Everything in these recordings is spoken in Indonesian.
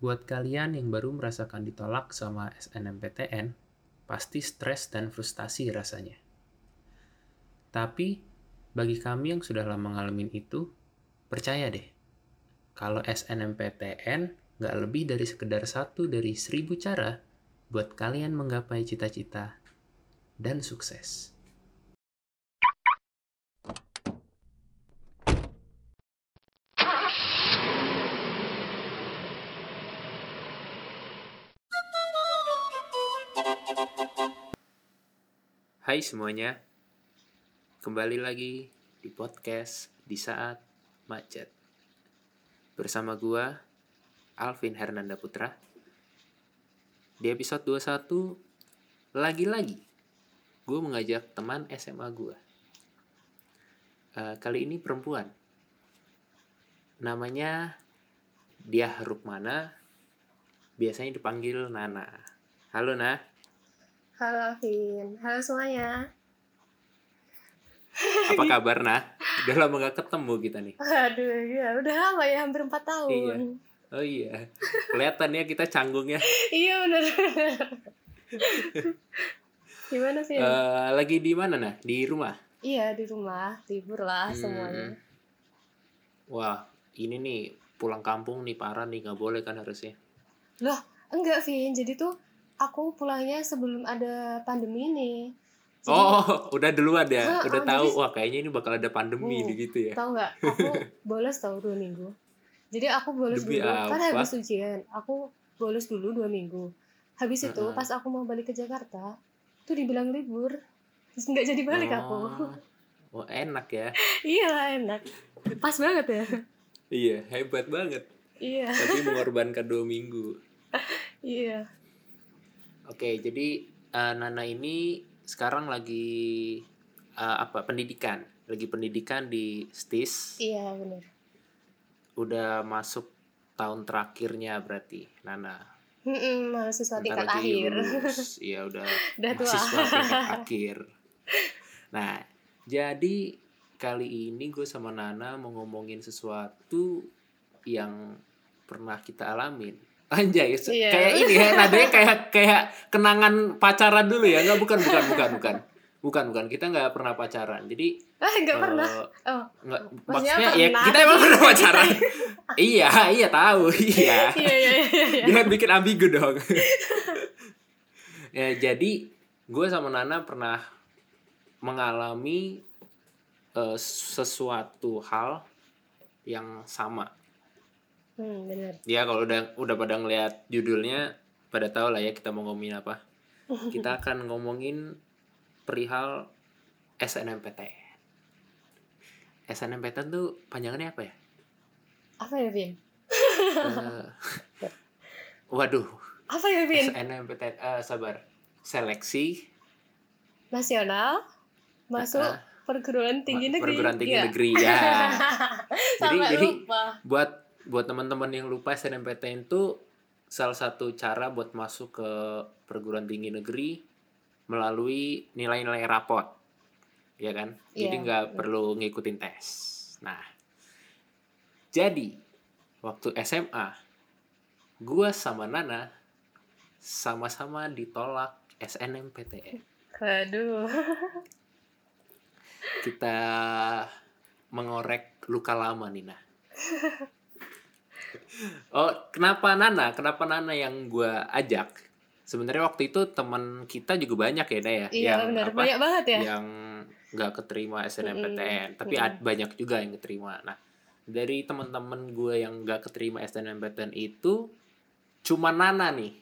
Buat kalian yang baru merasakan ditolak sama SNMPTN, pasti stres dan frustasi rasanya. Tapi, bagi kami yang sudah lama ngalamin itu, percaya deh, kalau SNMPTN nggak lebih dari sekedar satu dari seribu cara buat kalian menggapai cita-cita dan sukses. Hai semuanya, kembali lagi di podcast di saat macet. Bersama gua, Alvin Hernanda Putra. Di episode 21, lagi-lagi gue mengajak teman SMA gue. Uh, kali ini perempuan. Namanya Dia Rukmana, biasanya dipanggil Nana. Halo Nah. Halo Alvin, halo semuanya. Apa kabar Nah? Udah lama gak ketemu kita nih. Aduh, ya udah lama ya, hampir 4 tahun. Iya. Oh iya, kelihatan ya kita canggungnya. iya benar. Gimana sih? Uh, lagi di mana nah? Di rumah? Iya di rumah, libur lah Hmm. semuanya. Wah, ini nih pulang kampung nih parah nih nggak boleh kan harusnya. Loh, enggak Vin, jadi tuh aku pulangnya sebelum ada pandemi ini. Jadi, Oh, udah duluan ya, Ah, udah ah, tahu. jadi- Wah, kayaknya ini bakal ada pandemi nih gitu ya. tahu nggak? Aku bolos tahu dua minggu. Jadi aku bolos Demi dulu, kan apa? habis ujian. Aku bolos dulu dua minggu. Habis itu Heeh. pas aku mau balik ke Jakarta, tuh dibilang libur. Terus nggak jadi balik aku. Oh. Enak ya. iya enak. Pas banget ya. Iya, hebat banget. iya, Tapi mengorbankan dua minggu. iya. Oke, jadi eh, Nana ini sekarang lagi eh, apa? Pendidikan, lagi pendidikan di STIS. Iya benar. Udah masuk tahun terakhirnya berarti, Nana. Mm-mm, mahasiswa tingkat akhir. Iya udah Udah tua. mahasiswa tingkat akhir. Nah, jadi kali ini gue sama Nana mau ngomongin sesuatu yang pernah kita alamin. Anjay, Iya. kayak ini ya, nadanya kayak kayak kenangan pacaran dulu ya, nggak bukan bukan bukan bukan. Bukan, bukan. Kita nggak pernah pacaran. Jadi Ah, nggak eh, pernah. Oh, nggak Maksudnya maksudnya ya pernah. kita emang pernah pacaran. iya, iya tahu, iya. iya iya iya. iya. Jangan bikin ambigu dong. ya jadi gue sama Nana pernah mengalami eh, sesuatu hal yang sama. Hmm, benar. Ya kalau udah udah pada ngeliat judulnya pada tahu lah ya kita mau ngomongin apa. Kita akan ngomongin perihal SNMPTN. SNMPTN tuh panjangannya apa ya? Apa ya, Vin? Eh, waduh, Apa ya, Vin? SNMPTN eh, sabar. Seleksi Nasional masuk eh, perguruan tinggi negeri. pergururan tinggi Iya. negeri ya. Jadi- Sampai jadi- lupa. buat buat teman-teman yang lupa SNMPTN itu salah satu cara buat masuk ke perguruan tinggi negeri melalui nilai-nilai rapot. Ya kan? Jadi Iya, nggak benar. perlu ngikutin tes. Nah jadi waktu SMA gua sama Nana sama-sama ditolak SNMPTN Aduh. kita mengorek luka lama nih nah oh kenapa Nana? Kenapa Nana yang gua ajak? Sebenarnya waktu itu teman kita juga banyak ya Naya Iya, yang benar. apa? Banyak banget ya. yang nggak keterima SNMPTN tapi mm. ad- banyak juga yang keterima. Nah dari teman-teman gue yang nggak keterima SNMPTN itu cuma Nana nih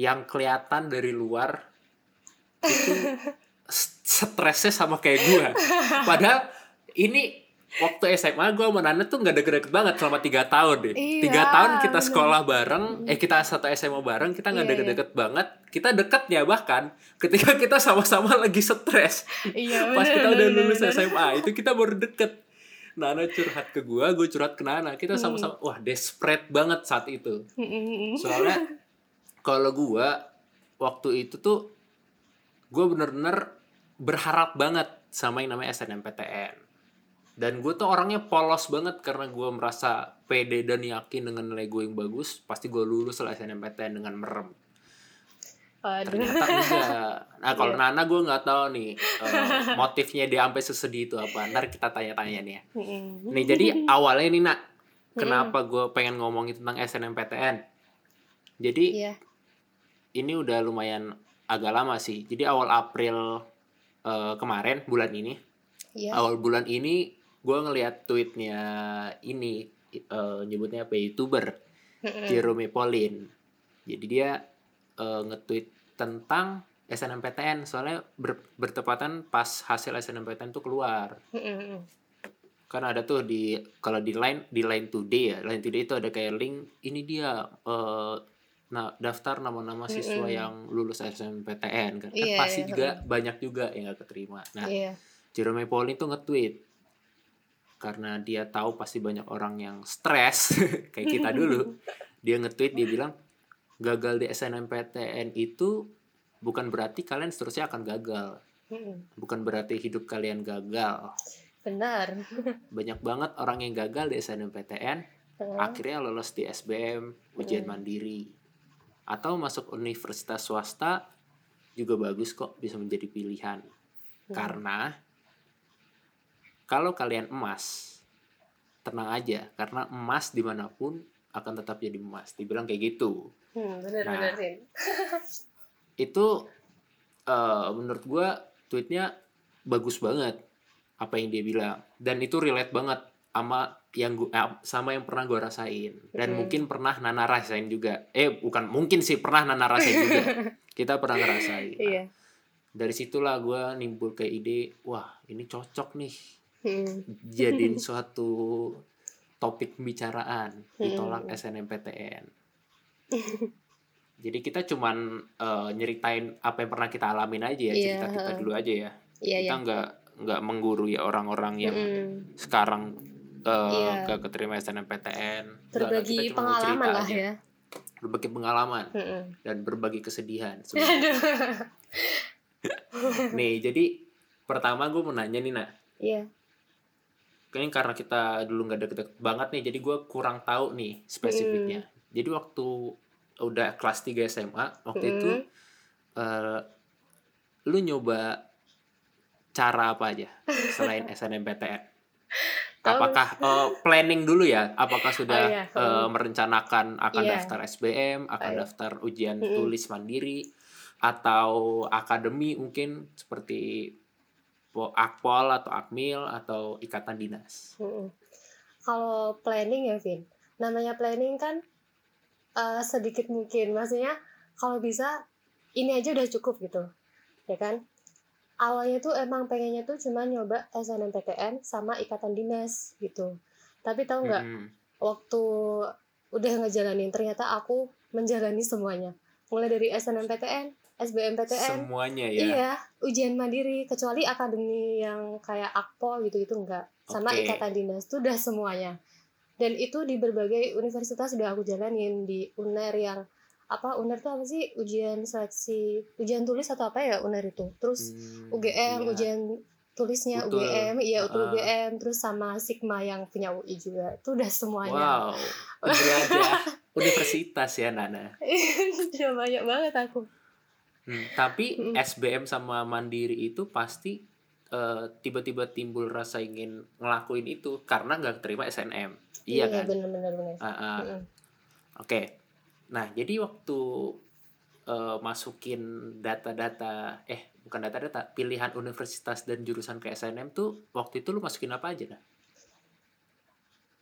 yang kelihatan dari luar itu stresnya sama kayak gue padahal ini waktu SMA gue sama Nana tuh nggak deket-deket banget selama tiga tahun deh. Iya, tiga tahun kita bener. sekolah bareng eh kita satu SMA bareng kita nggak Iya, iya. deket-deket banget. Kita deketnya bahkan ketika kita sama-sama lagi stres. Iya, pas kita udah lulus benar. SMA itu kita baru deket. Nana curhat ke gue gue curhat ke Nana. Kita Hmm. sama-sama wah desperate banget saat itu. Soalnya kalau gue waktu itu tuh gue bener-bener berharap banget sama yang namanya SNMPTN dan gue tuh orangnya polos banget karena gue merasa pede dan yakin dengan nilai gue yang bagus pasti gue lulus lah SNMPTN dengan merem Aduh. ternyata enggak nah kalau Iya. Nana gue nggak tahu nih eh, motifnya dia sampai sesedih itu apa ntar kita tanya-tanya nih ya nih jadi awalnya nih nak kenapa gue pengen ngomongin tentang SNMPTN jadi Iya. ini udah lumayan agak lama sih jadi awal April eh, kemarin bulan ini Iya. awal bulan ini gue ngeliat tweetnya ini eh, nyebutnya apa ya, youtuber. Jerome Pauline jadi dia eh, nge-tweet tentang SNMPTN soalnya ber- bertepatan pas hasil SNMPTN tuh keluar. Kan ada tuh di kalau di line di line today ya line today itu ada kayak link ini dia eh, nah daftar nama-nama siswa Mm-mm. yang lulus SNMPTN kan, Kan Iya, pasti iya, juga banyak juga yang gak keterima. Nah Iya. Jerome Pauline tuh nge-tweet karena dia tahu pasti banyak orang yang stres kayak kita dulu dia nge-tweet dia bilang gagal di SNMPTN itu bukan berarti kalian seterusnya akan gagal Mm-mm. bukan berarti hidup kalian gagal Benar. banyak banget orang yang gagal di SNMPTN Mm. akhirnya lolos di SBM ujian Hmm. mandiri atau masuk universitas swasta juga bagus kok bisa menjadi pilihan Hmm. karena kalau kalian emas tenang aja karena emas di mana pun akan tetap jadi emas dibilang kayak gitu Hmm, benar Nah. benar Vin. itu eh, menurut gua tweetnya bagus banget apa yang dia bilang dan itu relate banget sama yang gua eh, sama yang pernah gua rasain dan Mm. mungkin pernah Nana rasain juga eh bukan mungkin sih pernah Nana rasain juga kita pernah ngerasain Nah, Iya. dari situlah gua nimbul ke ide wah ini cocok nih Hmm. jadiin suatu topik pembicaraan ditolak Hmm. SNMPTN jadi kita cuman eh, nyeritain apa yang pernah kita alamin aja ya Iya, cerita kita heeh. dulu aja ya Iya kita iya. nggak nggak menggurui orang-orang yang Mm-mm. sekarang eh, Iya. gak keterima SNMPTN Berbagi kita mau pengalaman lah aja. ya. berbagi pengalaman Mm-mm. dan berbagi kesedihan nih jadi pertama gue mau nanya nih nak Iya. Kayaknya karena kita dulu nggak deket-deket banget nih jadi gue kurang tahu nih spesifiknya Hmm. jadi waktu udah kelas 3 SMA waktu itu Mm. eh, lu nyoba cara apa aja selain SNMPTN apakah eh, planning dulu ya apakah sudah Oh, iya. eh, merencanakan akan Iya. daftar SBM akan Oh, iya. daftar ujian tulis mandiri atau akademi mungkin seperti akpol atau akmil atau ikatan dinas Mm-mm. Kalau planning ya, Vin. Namanya planning kan eh, sedikit mungkin. Maksudnya kalau bisa ini aja udah cukup gitu. Ya kan? Awalnya tuh emang pengennya tuh cuma nyoba SNMPTN sama ikatan dinas gitu. Tapi tahu nggak Mm-mm. waktu udah ngejalanin ternyata aku menjalani semuanya. Mulai dari SNMPTN, SBMPTN, semuanya ya Iya, ujian mandiri kecuali akademi yang kayak Akpol gitu itu enggak. Sama Oke. ikatan dinas itu udah semuanya. Dan itu di berbagai universitas sudah aku jalanin di UNER yang apa UNER itu apa sih ujian seleksi ujian tulis atau apa ya UNER itu. Terus Hmm, UGM iya. ujian tulisnya Utul. UGM, iya utul Ah. UGM, terus sama Sigma yang punya UI juga. Itu udah semuanya. wow penjelajah universitas ya Nana Udah banyak banget aku. Hmm, tapi. SBM sama mandiri itu pasti eh, tiba-tiba timbul rasa ingin ngelakuin itu karena nggak terima SNM iya kan bener-bener bener. Ah, ah. Mm-mm. Oke. Nah, jadi waktu eh, masukin data-data eh bukan data-data, pilihan universitas dan jurusan ke SNM tuh waktu itu lu masukin apa aja nah?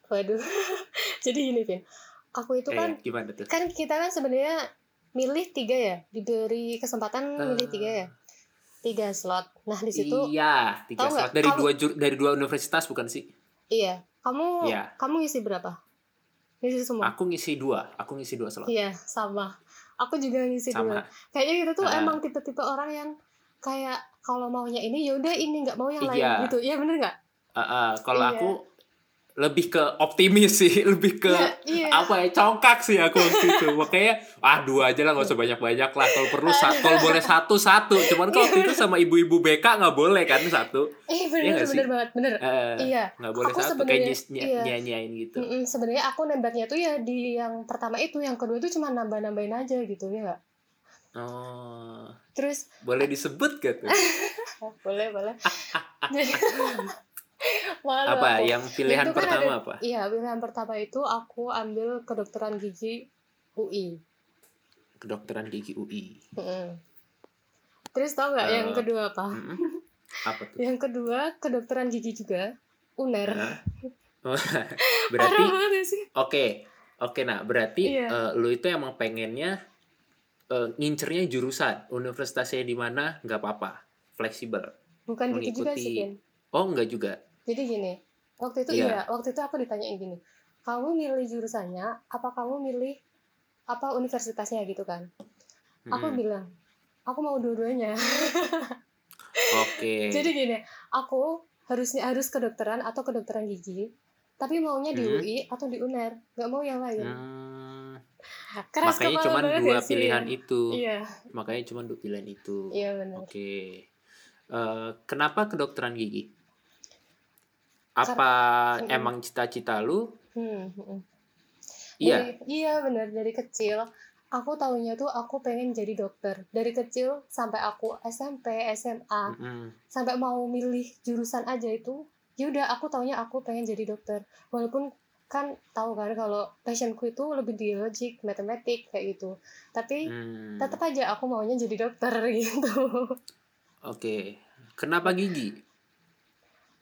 Waduh. Jadi gini, Vin. Aku itu Eh, kan gimana tuh? kan kita kan sebenarnya milih tiga ya diberi kesempatan milih tiga ya tiga slot nah di situ iya, tiga slot dari kalau- dua jur- dari dua universitas bukan sih? iya kamu Iya. kamu ngisi berapa ngisi semua Aku ngisi dua, aku ngisi dua slot. iya sama aku juga ngisi Sama. dua kayaknya kita tuh Ah. emang tipe-tipe orang yang kayak kalau maunya ini ya udah ini nggak mau yang lain Iya. gitu iya bener nggak Ah, ah, kalau Iya. aku lebih ke optimis sih, lebih ke Iya, iya. apa ya congkak sih aku waktu itu. Makanya ah dua aja lah nggak usah banyak-banyak lah. Kalau perlu satu, kalau boleh satu satu. Cuman kalau waktu itu sama ibu-ibu BK nggak boleh kan satu. Eh Iya bener nggak sih? bener banget bener. Eh, Iya. nggak boleh Aku satu kayak nyis- iya. nyanyain gitu. Mm-mm, sebenarnya aku nembaknya tuh ya di yang pertama itu, yang kedua itu cuma nambah-nambahin aja gitu ya nggak? Oh, Terus boleh disebut gak tuh? boleh boleh. Malu apa aku. yang pilihan Itu kan pertama ada- apa? Iya pilihan pertama itu aku ambil kedokteran gigi UI. Kedokteran gigi UI. Mm-mm. Terus tau nggak yang Eh, kedua apa? Mm-mm. Apa tuh? Yang kedua kedokteran gigi juga UNER. Parah berarti oke oke nah berarti Iya. eh, lu itu emang pengennya eh, ngincernya jurusan universitasnya di mana nggak apa-apa fleksibel Bukan gitu juga sih, mengikuti- oh nggak juga Jadi gini, waktu itu Iya. iya, waktu itu aku ditanyain gini, kamu milih jurusannya, apa kamu milih apa universitasnya gitu kan? Aku Mm-mm. bilang, aku mau dua-duanya. oke Jadi gini, aku harusnya harus kedokteran atau kedokteran gigi, tapi maunya di Hmm. UI atau di UNER, nggak mau yang lain. Hmm, Keras makanya cuma dua ya sih? pilihan itu Iya, makanya cuma dua pilihan itu iya benar. oke Eh, kenapa kedokteran gigi apa Mm-mm. emang cita-cita lu Hmm, hmm. iya Dari- iya benar dari kecil. Aku tahunya tuh aku pengen jadi dokter. Dari kecil sampai aku SMP, SMA, Mm-mm. sampai mau milih jurusan aja itu ya udah aku taunya aku pengen jadi dokter walaupun kan tahu kan kalau passionku itu lebih di logik matematik kayak gitu tapi Hmm, tetap aja aku maunya jadi dokter gitu Oke, kenapa gigi?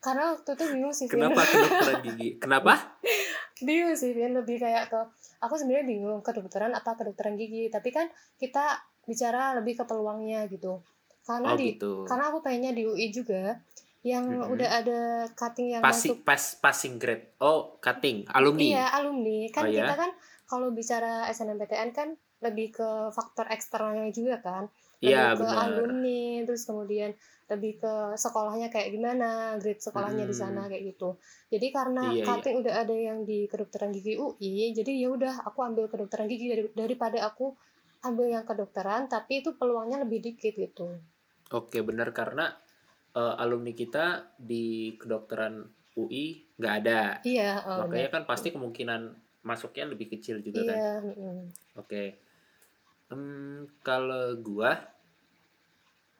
Karena waktu itu bingung sih Vin. Kenapa kedokteran gigi? Kenapa? bingung sih Vin. lebih kayak ke aku sebenarnya bingung kedokteran apa kedokteran gigi tapi kan kita bicara lebih ke peluangnya gitu karena Oh di gitu. karena aku pengennya di UI juga yang Mhm. udah ada cutting yang Passing masuk pas passing grade. Oh, cutting, alumni. Iya, alumni. Kan Oh, kita kan kalau bicara SNMPTN kan lebih ke faktor eksternalnya juga kan. Lebih Iya, ke benar. alumni, terus kemudian lebih ke sekolahnya kayak gimana, grade sekolahnya di sana Hmm. kayak gitu. Jadi karena Iya, iya. cutting udah ada yang di kedokteran gigi UI, jadi ya udah aku ambil kedokteran gigi dari- daripada aku ambil yang kedokteran tapi itu peluangnya lebih dikit gitu. Oke, benar karena eh, alumni kita di kedokteran UI nggak ada. Iya, oh, Makanya kan pasti kemungkinan masuknya lebih kecil juga kan. Iya, mm-mm. Oke. Em, kalau gua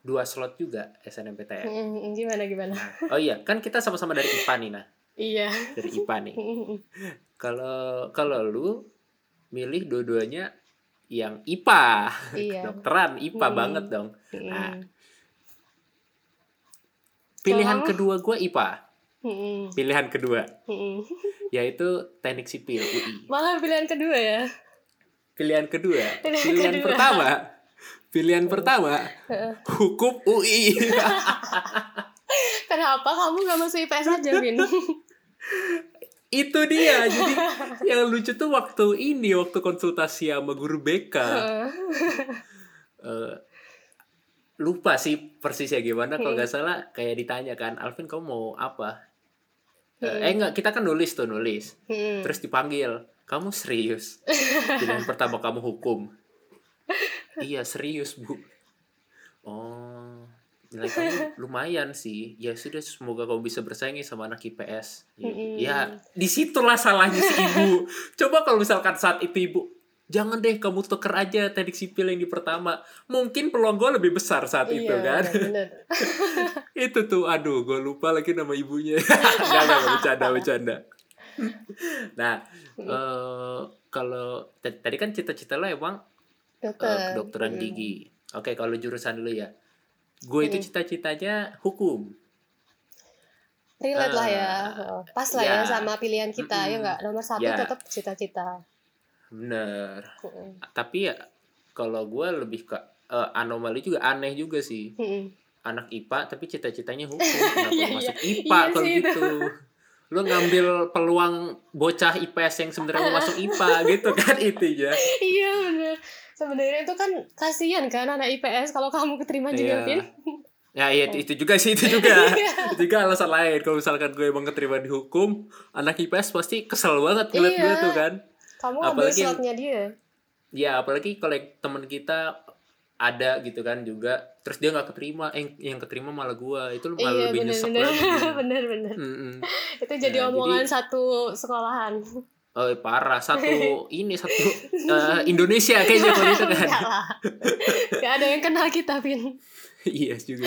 dua slot juga SNMPTN. Mm-mm, gimana gimana? Nah, oh iya, kan kita sama-sama dari IPA nih, nah. Iya. Dari IPA nih. Mm-mm. Kalau kalau lu milih dua-duanya yang IPA, Iya. kedokteran IPA Hmm. banget dong. Nah. Pilihan kedua gue IPA. Mm-mm. Pilihan kedua Mm-mm. yaitu teknik sipil UI. Malah pilihan kedua ya. Pilihan kedua, Pilihan pilihan kedua. pertama, pilihan pertama hukum UI. Kenapa kamu gak masuk IPS aja? Itu dia. Jadi yang lucu tuh waktu ini waktu konsultasi sama guru BK. Heeh. eh, lupa sih persisnya gimana kalau Hmm. nggak salah kayak ditanya kan Alvin kamu mau apa Eh, Hmm. eh enggak kita kan nulis tuh nulis Mm. terus dipanggil kamu serius pilihan pertama kamu hukum iya serius bu. Oh nilai kamu lumayan sih. Ya sudah semoga kamu bisa bersaing sama anak IPS Mm-mm. ya di situlah salahnya si ibu. Coba kalau misalkan saat itu ibu jangan deh kamu tuker aja teknik sipil yang di pertama. Mungkin peluang gue lebih besar saat itu Iya, kan bener. itu tuh aduh gue lupa lagi nama ibunya. Nggak nggak bercanda bercanda. Nah eh, kalau tadi kan cita-cita lo emang Dokter. kedokteran Mm. gigi oke kalau jurusan dulu ya gue itu Mm. cita-citanya hukum Relate lah ya. Eh, Pas lah ya. ya sama pilihan kita, ya Mm-mm. nggak? Nomor satu Ya. tetap cita-cita. bener tapi ya kalau gue lebih ke eh, anomali juga aneh juga sih Mm-mm. anak IPA tapi cita-citanya hukum kenapa lu masuk iya. IPA Iya kalau itu. gitu lu ngambil peluang bocah IPS yang sebenarnya mau masuk IPA gitu kan intinya Iya bener. Sebenarnya itu kan kasihan kan anak IPS kalau kamu keterima juga, Iya. Vin. Ya iya itu, itu juga sih itu juga. itu juga alasan lain kalau misalkan gue emang keterima di hukum, anak IPS pasti kesel banget ngeliat gue Iya. tuh kan. kamu ambil Apalagi- slotnya dia Ya apalagi kalau temen kita ada gitu kan juga terus dia nggak keterima eh, yang keterima malah gua itu malah iya lebih bener nyesek bener lagi bener bener Mm-mm. itu jadi Ya, omongan jadi- satu sekolahan Oh parah. Satu ini satu eh, Indonesia kayaknya kalau itu kan. Gak ada yang kenal kita Vin. Iya juga.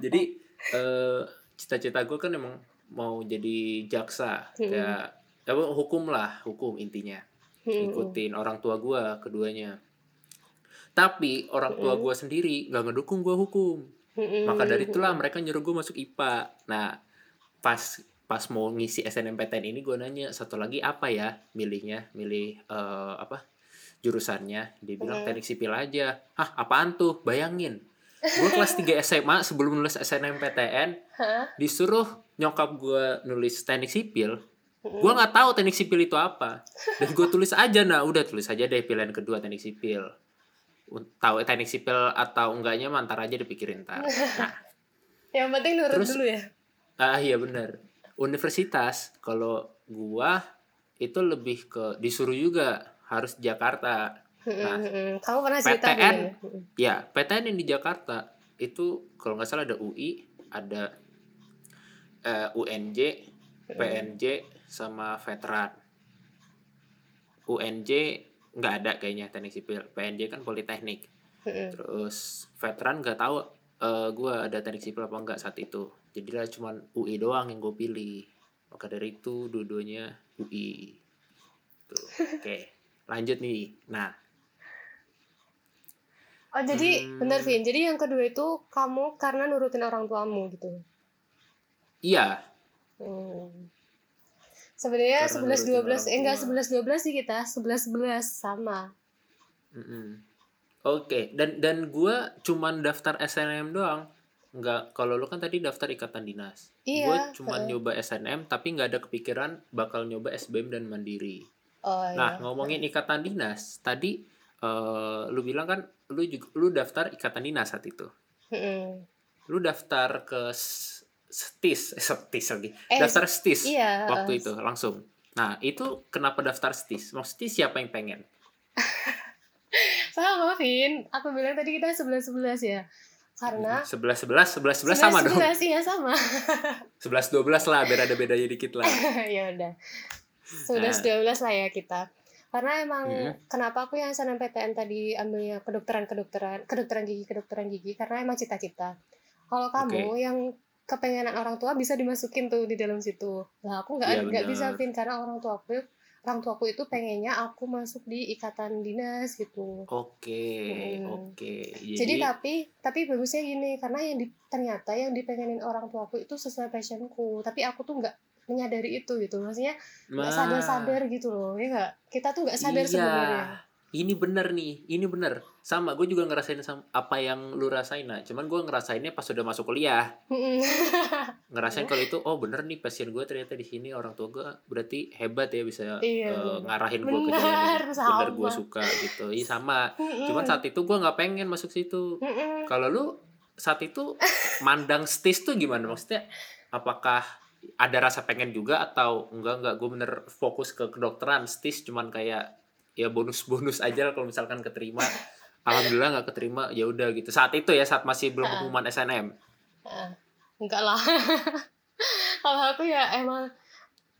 Jadi eh, cita-cita gue kan emang mau jadi jaksa. Hmm. kayak apa hukum lah hukum intinya. Hmm. ikutin orang tua gue keduanya. Tapi orang tua Mm. gue sendiri nggak ngedukung gue hukum. Hmm. maka dari itulah mereka nyuruh gue masuk IPA nah pas pas mau ngisi SNMPTN ini gue nanya satu lagi apa ya milihnya? Milih eh, apa jurusannya? Dia bilang Hmm. teknik sipil aja. Hah apaan tuh? Bayangin. Gue kelas 3 SMA sebelum nulis SNMPTN Hah? disuruh nyokap gue nulis teknik sipil. Gue nggak tahu teknik sipil itu apa. Dan gue tulis aja nah udah tulis aja deh pilihan kedua teknik sipil. Tahu teknik sipil atau enggaknya mah ntar aja dipikirin ntar. Nah. Yang penting nurut Terus- dulu ya? Ah iya bener universitas kalau gua itu lebih ke disuruh juga harus Jakarta. Nah. Kamu pernah cerita PTN. ya? PTN yang di Jakarta itu kalau nggak salah ada UI ada eh, UNJ PNJ sama veteran. UNJ nggak ada kayaknya teknik sipil. PNJ kan politeknik. Terus veteran nggak tahu eh gue ada teknik sipil apa enggak saat itu jadilah cuman UI doang yang gue pilih. Maka dari itu dua-duanya UI tuh oke. Lanjut nih. Nah. Oh jadi Hmm. bener Vin. Jadi yang kedua itu Kamu karena nurutin orang tuamu gitu. Iya. Hmm. Sebenarnya Karena 11 nurutin 12 orang eh enggak tua. 11 12 sih kita, 11 11 sama. mm-mm. oke. Dan dan gue cuman daftar SNM doang nggak kalau lu kan tadi daftar ikatan dinas Iya, gue cuman heeh. nyoba SNM tapi nggak ada kepikiran bakal nyoba SBM dan mandiri Oh Nah, iya. ngomongin ikatan dinas, tadi eh, lu bilang kan lu juga lu daftar ikatan dinas saat itu. Mm-mm. Lu daftar ke STIS, eh, STIS lagi. Eh, daftar STIS Iya. waktu eh, itu langsung. Nah, itu kenapa daftar STIS? Maksudnya siapa yang pengen? Sama Vin, aku bilang tadi kita 11 11 ya. Karena 11 11 11 11 sama dong. 11 iya sama. 11 12 lah, biar ada bedanya dikit lah. ya udah. 11 12 lah ya kita. Karena emang Hmm. kenapa aku yang SNMPTN tadi ambilnya kedokteran kedokteran kedokteran gigi kedokteran gigi karena emang cita-cita. Kalau kamu yang kepengenan orang tua bisa dimasukin tuh di dalam situ. Nah aku nggak Iya, nggak benar. bisa Vin karena orang tua aku orang tuaku itu pengennya aku masuk di ikatan dinas gitu. Oke, Hmm. oke. Jadi, tapi tapi bagusnya gini karena yang di, ternyata yang dipengenin orang tuaku itu sesuai passionku tapi aku tuh nggak menyadari itu gitu maksudnya nggak Nah, sadar-sadar gitu loh ya nggak kita tuh nggak sadar iya. sebenarnya Ini bener nih, ini bener. Sama, gue juga ngerasain sama apa yang lu rasain, nah. Cuman gue ngerasainnya pas udah masuk kuliah. Ngerasain kalau itu, oh bener nih passion gue ternyata di sini orang tua gue berarti hebat ya bisa Iya, bener. ngarahin gue ke jalan yang bener gue suka gitu. Iya sama. Cuman saat itu gue nggak pengen masuk situ. Kalau lu saat itu mandang stis tuh gimana? Maksudnya apakah ada rasa pengen juga atau enggak enggak gue bener fokus ke kedokteran stis cuman kayak ya bonus-bonus aja lah kalau misalkan keterima. Alhamdulillah nggak keterima ya udah gitu. Saat itu ya saat masih belum pengumuman SNM Ah, enggak lah. Kalau aku ya emang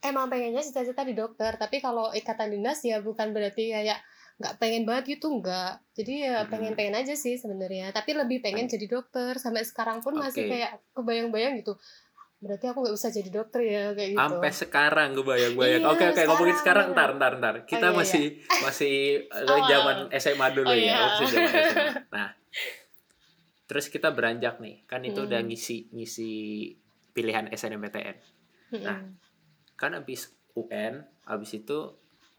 emang pengennya cita-cita di dokter. Tapi kalau ikatan dinas ya bukan berarti kayak nggak pengen banget gitu enggak jadi ya Mm-mm. pengen-pengen aja sih sebenarnya. Tapi lebih pengen. jadi dokter. Sampai sekarang pun masih Oke. kayak kebayang-bayang gitu berarti aku nggak bisa jadi dokter ya kayak gitu sampai sekarang gue bayang-bayang Iya, oke oke ngomongin sekarang ntar ntar ntar kita iya, iya. masih masih eh, Awal. zaman SMA dulu Oh, ya iya. oh, masih zaman SMA. nah terus kita beranjak nih kan itu Hmm. udah ngisi ngisi pilihan SNMPTN Mm-mm. Nah, kan abis UN, abis itu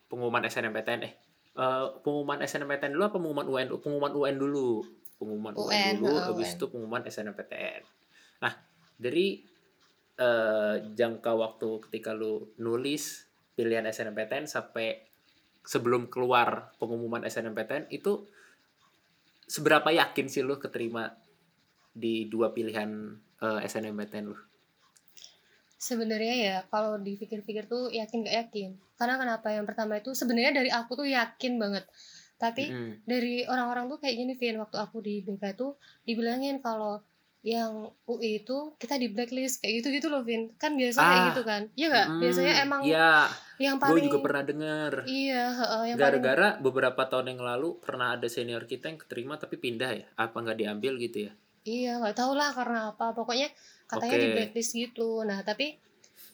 pengumuman SNMPTN eh eh, pengumuman SNMPTN dulu apa pengumuman UN? Pengumuman UN dulu. Pengumuman UN, UN, dulu, heeh, abis UN. itu pengumuman SNMPTN. Nah, dari eh, jangka waktu ketika lu nulis pilihan SNMPTN sampai sebelum keluar pengumuman SNMPTN itu seberapa yakin sih lu keterima di dua pilihan uh, SNMPTN lu? Sebenarnya ya kalau dipikir-pikir tuh yakin gak yakin. Karena kenapa? Yang pertama itu sebenarnya dari aku tuh yakin banget. Tapi Mm-mm. dari orang-orang tuh kayak gini Vin waktu aku di BK tuh dibilangin kalau yang UI itu kita di blacklist kayak gitu gitu loh Vin kan biasa kayak Ah. gitu kan iya nggak Mm, biasanya emang Iya, yang gue paling juga pernah dengar. iya heeh, yang paling Gara-gara beberapa tahun yang lalu pernah ada senior kita yang keterima tapi pindah ya? Apa nggak diambil gitu ya? iya nggak tahu lah karena apa pokoknya katanya di Oke. blacklist gitu nah tapi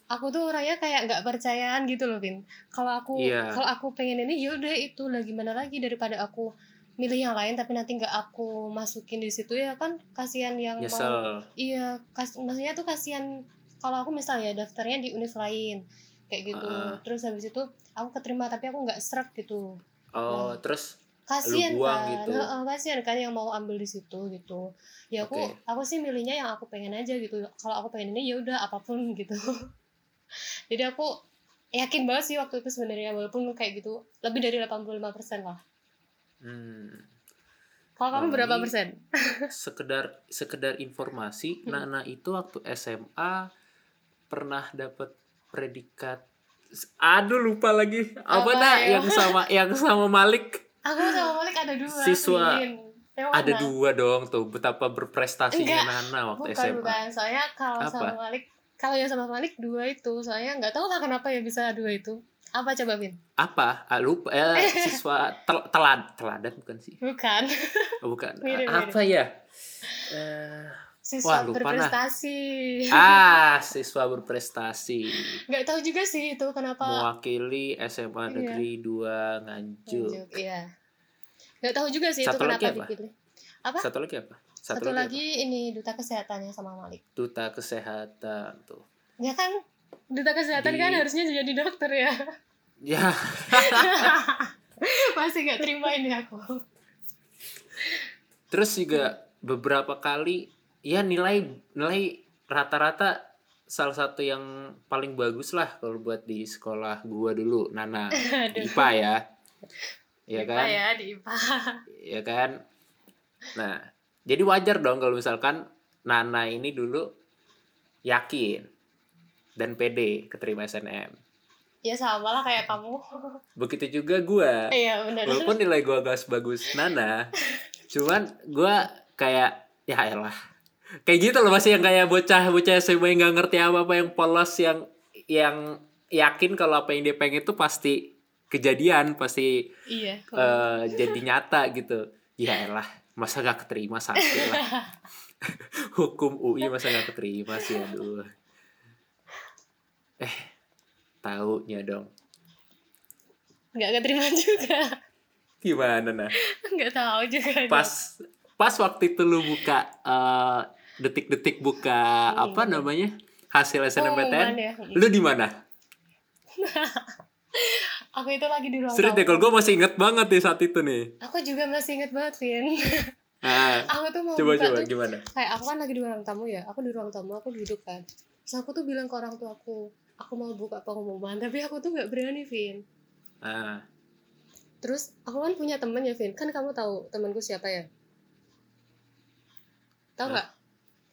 aku tuh orangnya kayak nggak percayaan gitu loh Vin kalau aku Iya. kalau aku pengen ini ya udah itu lah gimana lagi daripada aku milih yang lain tapi nanti nggak aku masukin di situ ya kan kasihan yang mau Nyesel. Iya, kas maksudnya tuh kasihan kalau aku misalnya daftarnya di univ lain kayak gitu. Ah. Terus habis itu aku keterima tapi aku nggak seret gitu. Oh, Nah. terus Kasihan kan. gitu. Heeh, kasihan kan yang mau ambil di situ gitu. Ya aku Oke. aku sih milihnya yang aku pengen aja gitu. Kalau aku pengen ini ya udah apa pun gitu. Jadi aku yakin banget sih waktu itu sebenarnya walaupun kayak gitu lebih dari 85% lah. Hmm, Kalau kamu berapa persen? sekedar sekedar informasi, Hmm. Nana itu waktu SMA pernah dapat predikat Aduh lupa lagi. Apa, Apa, dah ya? yang sama yang sama Malik? Aku sama Malik ada dua. Siswa. Ada dua dong tuh betapa berprestasinya Enggak. Nana waktu bukan SMA. bukan soalnya kalau Apa? sama Malik kalau yang sama Malik dua itu soalnya nggak tahu lah kenapa ya bisa dua itu apa coba Vin Apa? Ah, lupa eh, siswa tel telad teladan bukan sih? bukan Oh, bukan. Mirip, mirip. apa ya? Eh, siswa lupa nah. berprestasi ah, siswa berprestasi nggak tahu juga sih itu kenapa mewakili SMA Iya. Negeri 2 Nganjuk. Nganjuk, iya nggak tahu juga sih Satu itu lagi kenapa apa? dipilih apa Satu lagi apa? satu, lagi ini duta kesehatannya sama Malik apa? Duta Kesehatan tuh. ya kan duta kesehatan Di- kan harusnya jadi dokter ya Ya, masih nggak terima ini aku terus juga beberapa kali ya nilai nilai rata-rata salah satu yang paling bagus lah kalau buat di sekolah gua dulu Nana Aduh. IPA ya. Ya IPA kan? ya di IPA ya kan nah jadi wajar dong kalau misalkan Nana ini dulu yakin dan pede keterima SNM ya sama lah kayak kamu. Begitu juga gua. Iya benar. Walaupun nilai gua gak sebagus Nana cuman gua kayak ya elah. Kayak gitu loh masih yang kayak bocah bocah SMA yang gak ngerti apa apa yang polos yang yang yakin kalau apa yang dia pengen itu pasti kejadian pasti iya eh, jadi nyata gitu. Ya elah masa gak keterima sakit lah. Hukum UI masa gak keterima sih aduh eh taunya dong. Nggak keterima juga. Gimana nah? Nggak tahu juga pas pas waktu itu lu buka eh, detik-detik buka Hmm. apa namanya? Hasil SNMPTN Pengumuman ya. lu di mana? Aku itu lagi di ruang serius deh kalau gue masih inget banget nih saat itu nih. Aku juga masih inget banget Vin. Nah, aku tuh mau coba buka coba tuh gimana? kayak aku kan lagi di ruang tamu ya aku di ruang tamu aku duduk kan. Terus aku tuh bilang ke orang tua aku aku mau buka pengumuman tapi aku tuh nggak berani Vin. Ah. Terus aku kan punya temen ya Vin. Kan kamu tahu temanku siapa ya? Tahu nggak?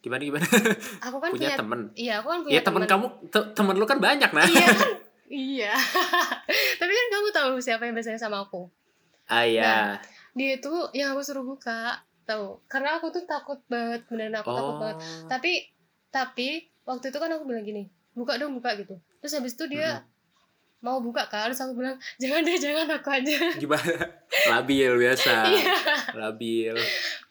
Gimana gimana? Aku kan punya punya, temen. iya aku kan punya ya temen kamu te- temen lu kan banyak nah iya kan? Iya. Tapi kan kamu tahu siapa yang biasanya sama aku. Ah ya dia itu yang aku suruh buka tahu. Karena aku tuh takut banget beneran aku takut oh. Banget tapi tapi waktu itu kan aku bilang gini buka dong buka gitu. Terus habis itu dia mau buka kan terus aku bilang jangan deh jangan aku aja. Gimana? Labil biasa. Iya. Labil.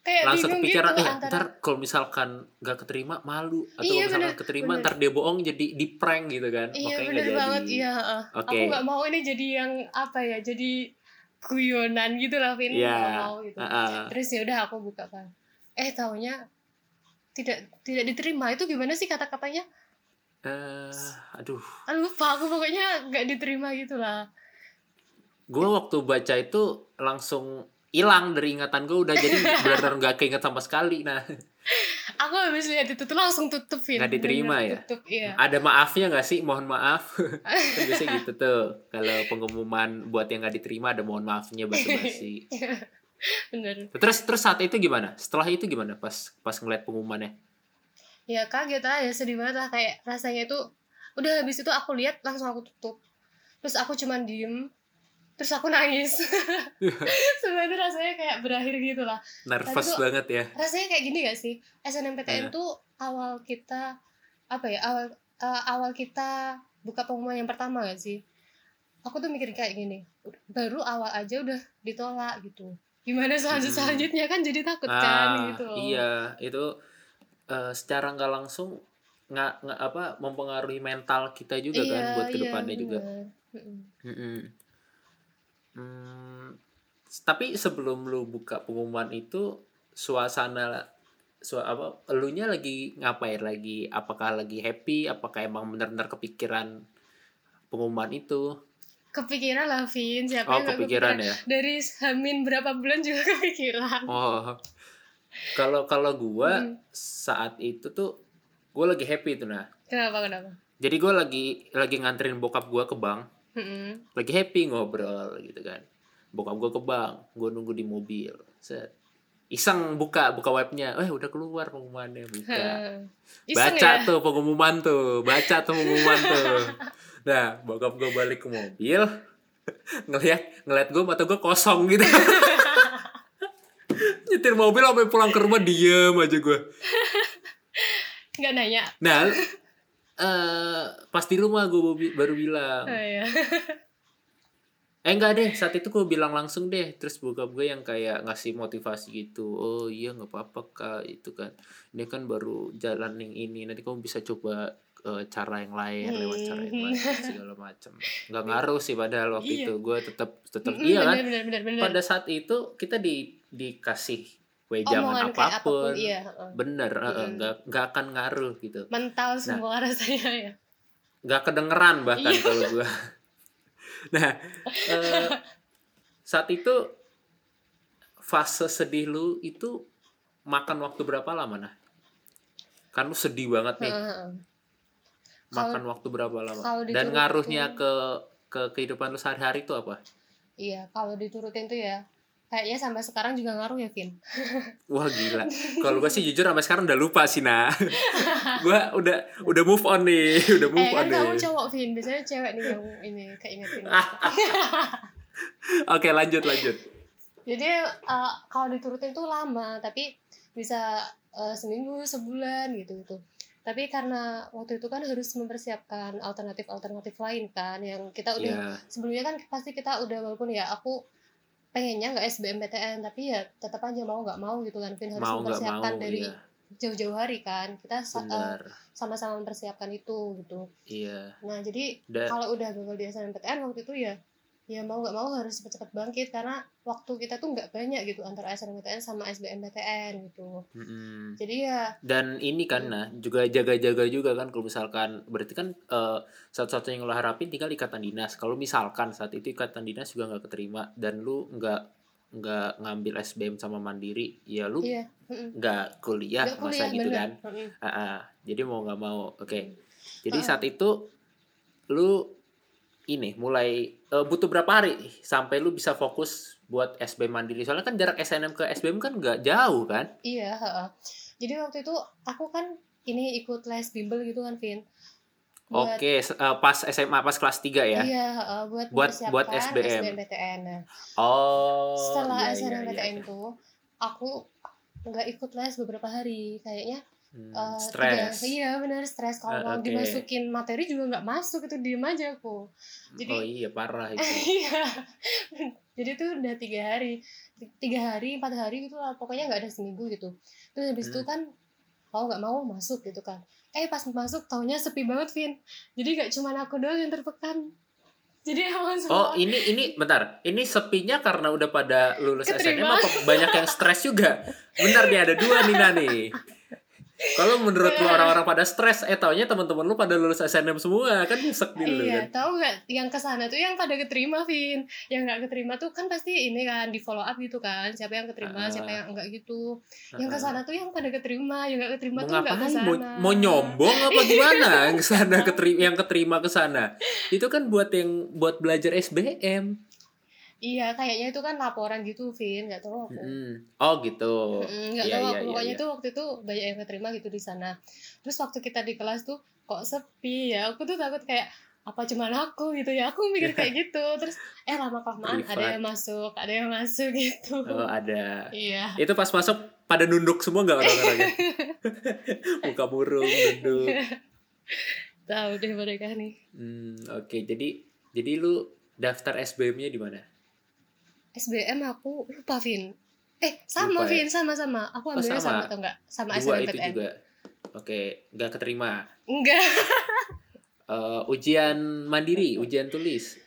Kayak langsung kepikiran gitu eh antara ntar kalau misalkan gak keterima malu. Atau Iya, misalkan bener, keterima bener. ntar dia bohong jadi di prank gitu kan. Iya makanya bener nggak jadi. banget. Iya heeh. Oke. aku nggak mau ini jadi yang apa ya jadi guyonan gitu lah Vin. Iya. nggak mau gitu. Ah, ah. terus ya udah aku buka kan. Eh taunya tidak tidak diterima. Itu gimana sih kata-katanya Eh, aduh. Ah, lupa aku pokoknya nggak diterima gitu lah gue waktu baca itu langsung hilang dari ingatan gue udah jadi benar-benar nggak keinget sama sekali. Nah aku habis lihat itu tuh langsung tutup Vin Nggak diterima ya? tutup iya. Ada maafnya nggak sih? Mohon maaf. Kan biasanya gitu tuh. Kalau pengumuman buat yang nggak diterima ada mohon maafnya basa-basi. Bener. Terus terus saat itu gimana? Setelah itu gimana pas pas ngeliat pengumumannya? Ya kaget aja sedih banget lah. Kayak rasanya itu udah habis itu aku lihat langsung aku tutup. Terus aku cuman diem. Terus aku nangis. Sebenarnya rasanya kayak berakhir gitu lah. Nervous tuh- banget ya. rasanya kayak gini gak sih? SNMPTN Iya. tuh awal kita apa ya awal eh, awal kita buka pengumuman yang pertama gak sih? Aku tuh mikir kayak gini baru awal aja udah ditolak gitu. Gimana selanjut Hmm. selanjutnya kan jadi takut kan gitu loh. iya. Itu eh, secara nggak langsung nggak nggak apa mempengaruhi mental kita juga kan Iya, buat iya, ke depannya juga. bener. Mm-mm. Mm-mm. Hmm, tapi sebelum lu buka pengumuman itu suasana su apa elunya lagi ngapain lagi apakah lagi happy apakah emang benar-benar kepikiran pengumuman itu kepikiran lah Vin siapa oh yang nggak kepikiran ya dari Hamin berapa bulan juga kepikiran oh kalau kalau gua Hmm. saat itu tuh gua lagi happy tuh nah. Kenapa kenapa? Jadi gua lagi lagi nganterin bokap gua ke bank. Mm-mm. lagi happy ngobrol gitu kan. Bokap gue ke bank gue nunggu di mobil. Set. Iseng buka buka webnya. Eh udah keluar pengumumannya buka. Baca ya? tuh pengumuman tuh baca tuh pengumuman tuh. Nah bokap gue balik ke mobil ngelihat ngeliat gue mata gue kosong gitu nyetir mobil sampai pulang ke rumah diem aja gue nggak nanya nah eh pas di rumah gue baru bilang oh, iya. Eh enggak deh, saat itu gue bilang langsung deh. Terus bokap gue yang kayak ngasih motivasi gitu. Oh iya nggak apa-apa kak, itu kan. Ini kan baru jalan yang ini. Nanti kamu bisa coba eh, cara yang lain, lewat cara yang lain segala macam. Nggak ngaruh sih padahal waktu Iya. itu gue tetap tetap iya kan. bener, bener, bener, bener. Pada saat itu kita di dikasih wejangan Omongan kayak apa pun. iya. Bener, Mm-mm. nggak nggak akan ngaruh gitu. mental Nah. semua rasanya ya nggak kedengeran bahkan Iya. kalau gua nah eh, saat itu fase sedih lu itu makan waktu berapa lama nah kan lu sedih banget nih makan waktu berapa lama dan ngaruhnya ke ke kehidupan lu sehari-hari itu apa iya kalau diturutin tuh ya kayaknya sampai sekarang juga ngaruh ya Vin? Wah gila. Kalau gua sih jujur sampai sekarang udah lupa sih nah gua udah udah move on nih udah move eh on kan nih. kamu cowok Vin. Biasanya cewek nih yang ini keingetin. Ah. oke lanjut lanjut. Jadi eh, kalau diturutin tuh lama tapi bisa eh, seminggu sebulan gitu gitu. Tapi karena waktu itu kan harus mempersiapkan alternatif alternatif lain kan yang kita udah ya sebelumnya kan pasti kita udah walaupun ya aku pengennya nggak SBMPTN tapi ya tetap aja mau nggak mau gitu kan. Vin harus mau nggak mau mempersiapkan dari iya. jauh-jauh hari kan. Kita eh, benar. sama-sama mempersiapkan itu gitu. Iya. Nah jadi kalau udah gagal di SNMPTN waktu itu ya ya mau nggak mau harus cepat-cepat bangkit karena waktu kita tuh nggak banyak gitu antara SNMPTN sama SBMPTN gitu Mm-mm. jadi ya dan ini kan Hmm. nah juga jaga-jaga juga kan kalau misalkan berarti kan eh, satu-satunya yang lo harapin tinggal ikatan dinas kalau misalkan saat itu ikatan dinas juga nggak keterima dan lu nggak nggak ngambil SBM sama mandiri ya lu iya nggak kuliah Nggak masa gitu bener. kan. Ah, ah. jadi mau nggak mau oke jadi Ah. saat itu lu ini mulai eh, butuh berapa hari sampai lu bisa fokus buat SBM mandiri soalnya kan jarak SNM ke SBM kan nggak jauh kan iya heeh. jadi waktu itu aku kan ini ikut les bimbel gitu kan Vin buat Oke, se- eh, pas SMA pas kelas 3 ya. Iya, heeh, buat Buat- buat SBM. SBMPTN. Nah, Oh. setelah iya, iya, SNMPTN iya. tuh aku nggak ikut les beberapa hari kayaknya Hmm, eh, stres. iya benar stres kalau Eh, mau oke. dimasukin materi juga nggak masuk itu diem aja aku jadi- oh iya parah itu. iya jadi tuh udah tiga hari tiga hari empat hari gitu lah pokoknya nggak ada seminggu gitu terus habis itu Hmm. kan mau nggak mau masuk gitu kan eh pas masuk taunya sepi banget Vin jadi nggak cuma aku doang yang terpekan jadi emang Oh, semua ini ini bentar. Ini sepinya karena udah pada lulus SNM Keterima. apa banyak yang stres juga? Bentar nih ada dua nih Nani. Kalau menurut lu orang-orang pada stres, eh taunya teman-teman lu pada lulus SNM semua kan nyesek di lu Iya, kan. tahu nggak yang ke sana tuh yang pada keterima, Vin. Yang nggak keterima tuh kan pasti ini kan di follow up gitu kan. Siapa yang keterima, Ah. siapa yang enggak gitu. Yang ke sana tuh yang pada keterima, yang nggak keterima Mau tuh nggak ngapain? ke sana. Mau, mau nyombong apa gimana? yang ke sana keterima yang keterima ke sana. Itu kan buat yang buat belajar SBM. Iya kayaknya itu kan laporan gitu Vin. Nggak tahu aku. Mm-mm. Oh gitu. Mm, nggak Iya, tahu iya, aku. iya, pokoknya tuh waktu itu banyak yang keterima gitu di sana. Terus waktu kita di kelas tuh kok sepi ya? Aku tuh takut kayak apa cuman aku? gitu ya. Aku mikir kayak gitu. Terus eh lama kelamaan ada yang masuk ada yang masuk gitu. Oh ada. iya. Itu pas masuk pada nunduk semua nggak orang-orangnya? Muka burung nunduk. tahu deh mereka nih. Hmm, Oke, jadi jadi lu daftar SBM-nya di mana? SBM aku lupa Vin eh sama Lupa ya? Vin sama sama aku Oh, ambilnya sama. sama atau enggak sama Dua itu juga. Oke, nggak keterima. enggak Eh, ujian mandiri, ujian tulis.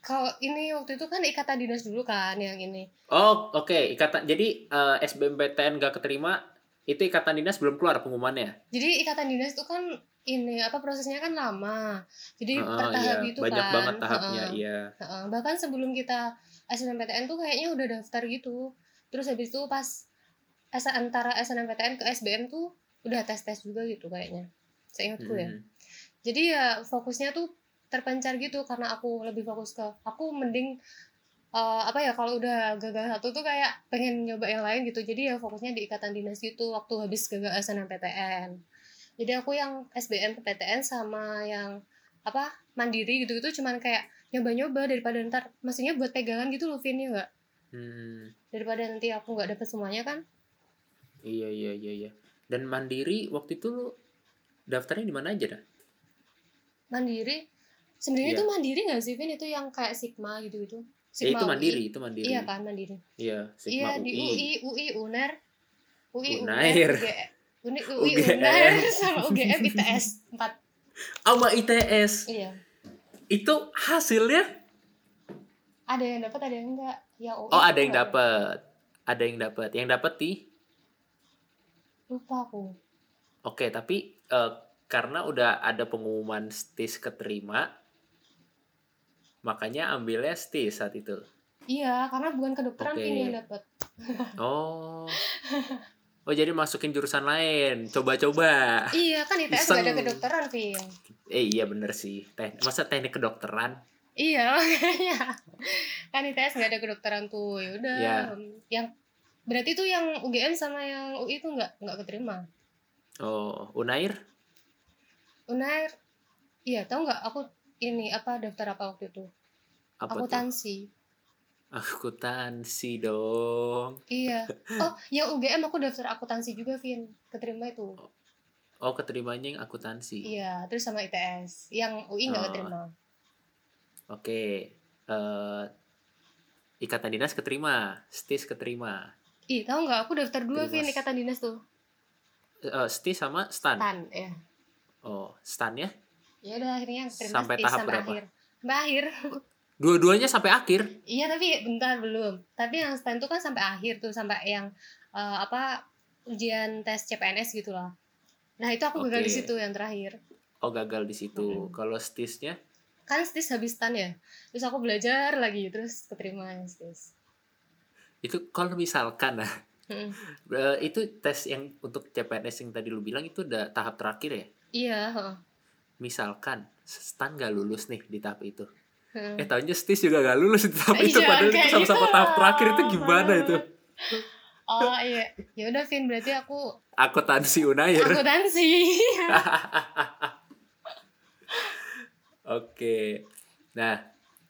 kalau ini waktu itu kan ikatan dinas dulu kan yang ini Oh, oke, ikatan. Jadi eh, SBMPTN nggak keterima, itu ikatan dinas belum keluar pengumumannya. jadi ikatan dinas itu kan ini apa prosesnya kan lama jadi Heeh, per tahap iya. gitu Banyak kan banget tahapnya, Heeh. iya. Heeh, bahkan sebelum kita SNMPTN tuh kayaknya udah daftar gitu terus habis itu pas S antara SNMPTN ke SBM tuh udah tes tes juga gitu kayaknya seingatku ya Hmm. jadi ya fokusnya tuh terpencar gitu karena aku lebih fokus ke aku mending eh, apa ya kalau udah gagal satu tuh kayak pengen nyoba yang lain gitu jadi ya fokusnya di ikatan dinas gitu waktu habis gagal SNMPTN jadi aku yang SBM PTN sama yang apa mandiri gitu gitu cuman kayak nyoba-nyoba daripada ntar maksudnya buat pegangan gitu loh Vin ya nggak Hmm. daripada nanti aku nggak dapet semuanya kan Iya, iya, iya, iya. Dan mandiri waktu itu lu daftarnya di mana aja dah? mandiri sebenarnya Iya. itu mandiri nggak sih Vin itu yang kayak Sigma gitu gitu Ya, itu UI. mandiri, itu mandiri. iya kan mandiri Iya, Sigma iya UI. di UI UI UNER UI Unair. UNER UGM Uni, UI UGM. UNER sama UGM ITS 4 Sama ITS. iya Itu hasilnya ada yang dapat ada yang enggak yang UI Oh, ada yang dapat. Ada yang dapat. Yang dapat di lupa aku Oke, tapi eh, karena udah ada pengumuman STIS keterima, makanya ambilnya STIS saat itu. iya karena bukan kedokteran Oke. Vin yang dapat Oh. Oh, jadi masukin jurusan lain. Coba-coba. iya kan ITS nggak ada Iseng. kedokteran Vin Eh, iya bener sih. Teh masa teknik kedokteran? iya makanya kan ITS nggak ada kedokteran tuh ya udah Iya. yang berarti tuh yang UGM sama yang UI itu nggak nggak keterima Oh, Unair? Unair iya tahu nggak aku ini apa daftar apa waktu itu Apa tuh? akuntansi Akuntansi dong. iya oh yang UGM aku daftar akuntansi juga Vin keterima itu Oh, keterimanya yang akuntansi. iya terus sama ITS yang UI nggak Oh. keterima Oke. Eh Ikatan dinas keterima, STIS keterima. ih tahu nggak aku daftar dua Vin ikatan dinas tuh Eh, STIS sama STAN. tan ya Oh, STAN ya? ya udah akhirnya keterima Sampai STIS tahap sampai berapa? akhir sampai akhir Dua-duanya sampai akhir. iya tapi bentar belum tapi yang stand tuh kan sampai akhir tuh sampai yang eh, apa ujian tes CPNS gitu lah nah itu aku gagal di situ yang terakhir Oh, gagal di situ. Mm-mm. Kalau STIS-nya kan STIS habis tan ya terus aku belajar lagi terus keterima yang STIS itu kalau misalkan nah, eh, itu tes yang untuk CPNS yang tadi lu bilang itu udah tahap terakhir ya. iya. Misalkan STAN gak lulus nih di tahap itu. Heeh. Eh tahunya STIS juga gak lulus di tahap itu Iya, padahal itu sama-sama gitu. tahap terakhir itu gimana itu? oh iya ya udah Vin berarti aku Akuntansi Unair. akuntansi Oke. Nah,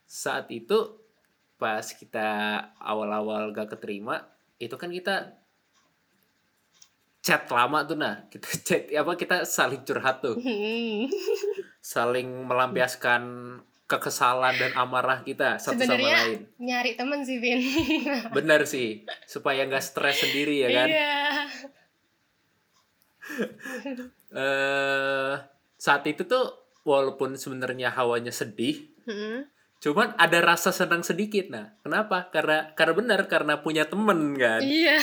saat itu pas kita awal-awal gak keterima, itu kan kita chat lama tuh nah. Kita chat apa kita saling curhat tuh, Hmm. saling melampiaskan kekesalan dan amarah kita satu sama Sebenarnya lain. nyari temen sih Vin Bener sih, supaya nggak stres sendiri ya kan. iya Eh saat itu tuh walaupun sebenarnya hawanya sedih, Hmm. Cuman ada rasa senang sedikit nah. Kenapa? Karena karena benar karena punya temen kan. iya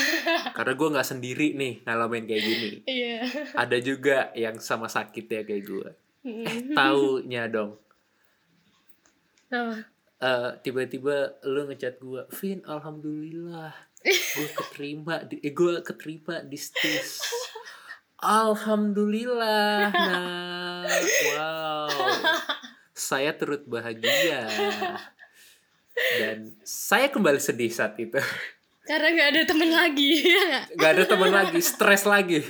Karena gue nggak sendiri nih ngalamin kayak gini. iya Ada juga yang sama sakit ya kayak gue. Hmm. Taunya dong. Eh, tiba-tiba lu ngechat gue, Vin, alhamdulillah, gue keterima di, eh, gue keterima di stis. Alhamdulillah, nah, wow, saya turut bahagia. dan saya kembali sedih saat itu Karena nggak ada temen lagi, ya nggak? ada teman lagi stres lagi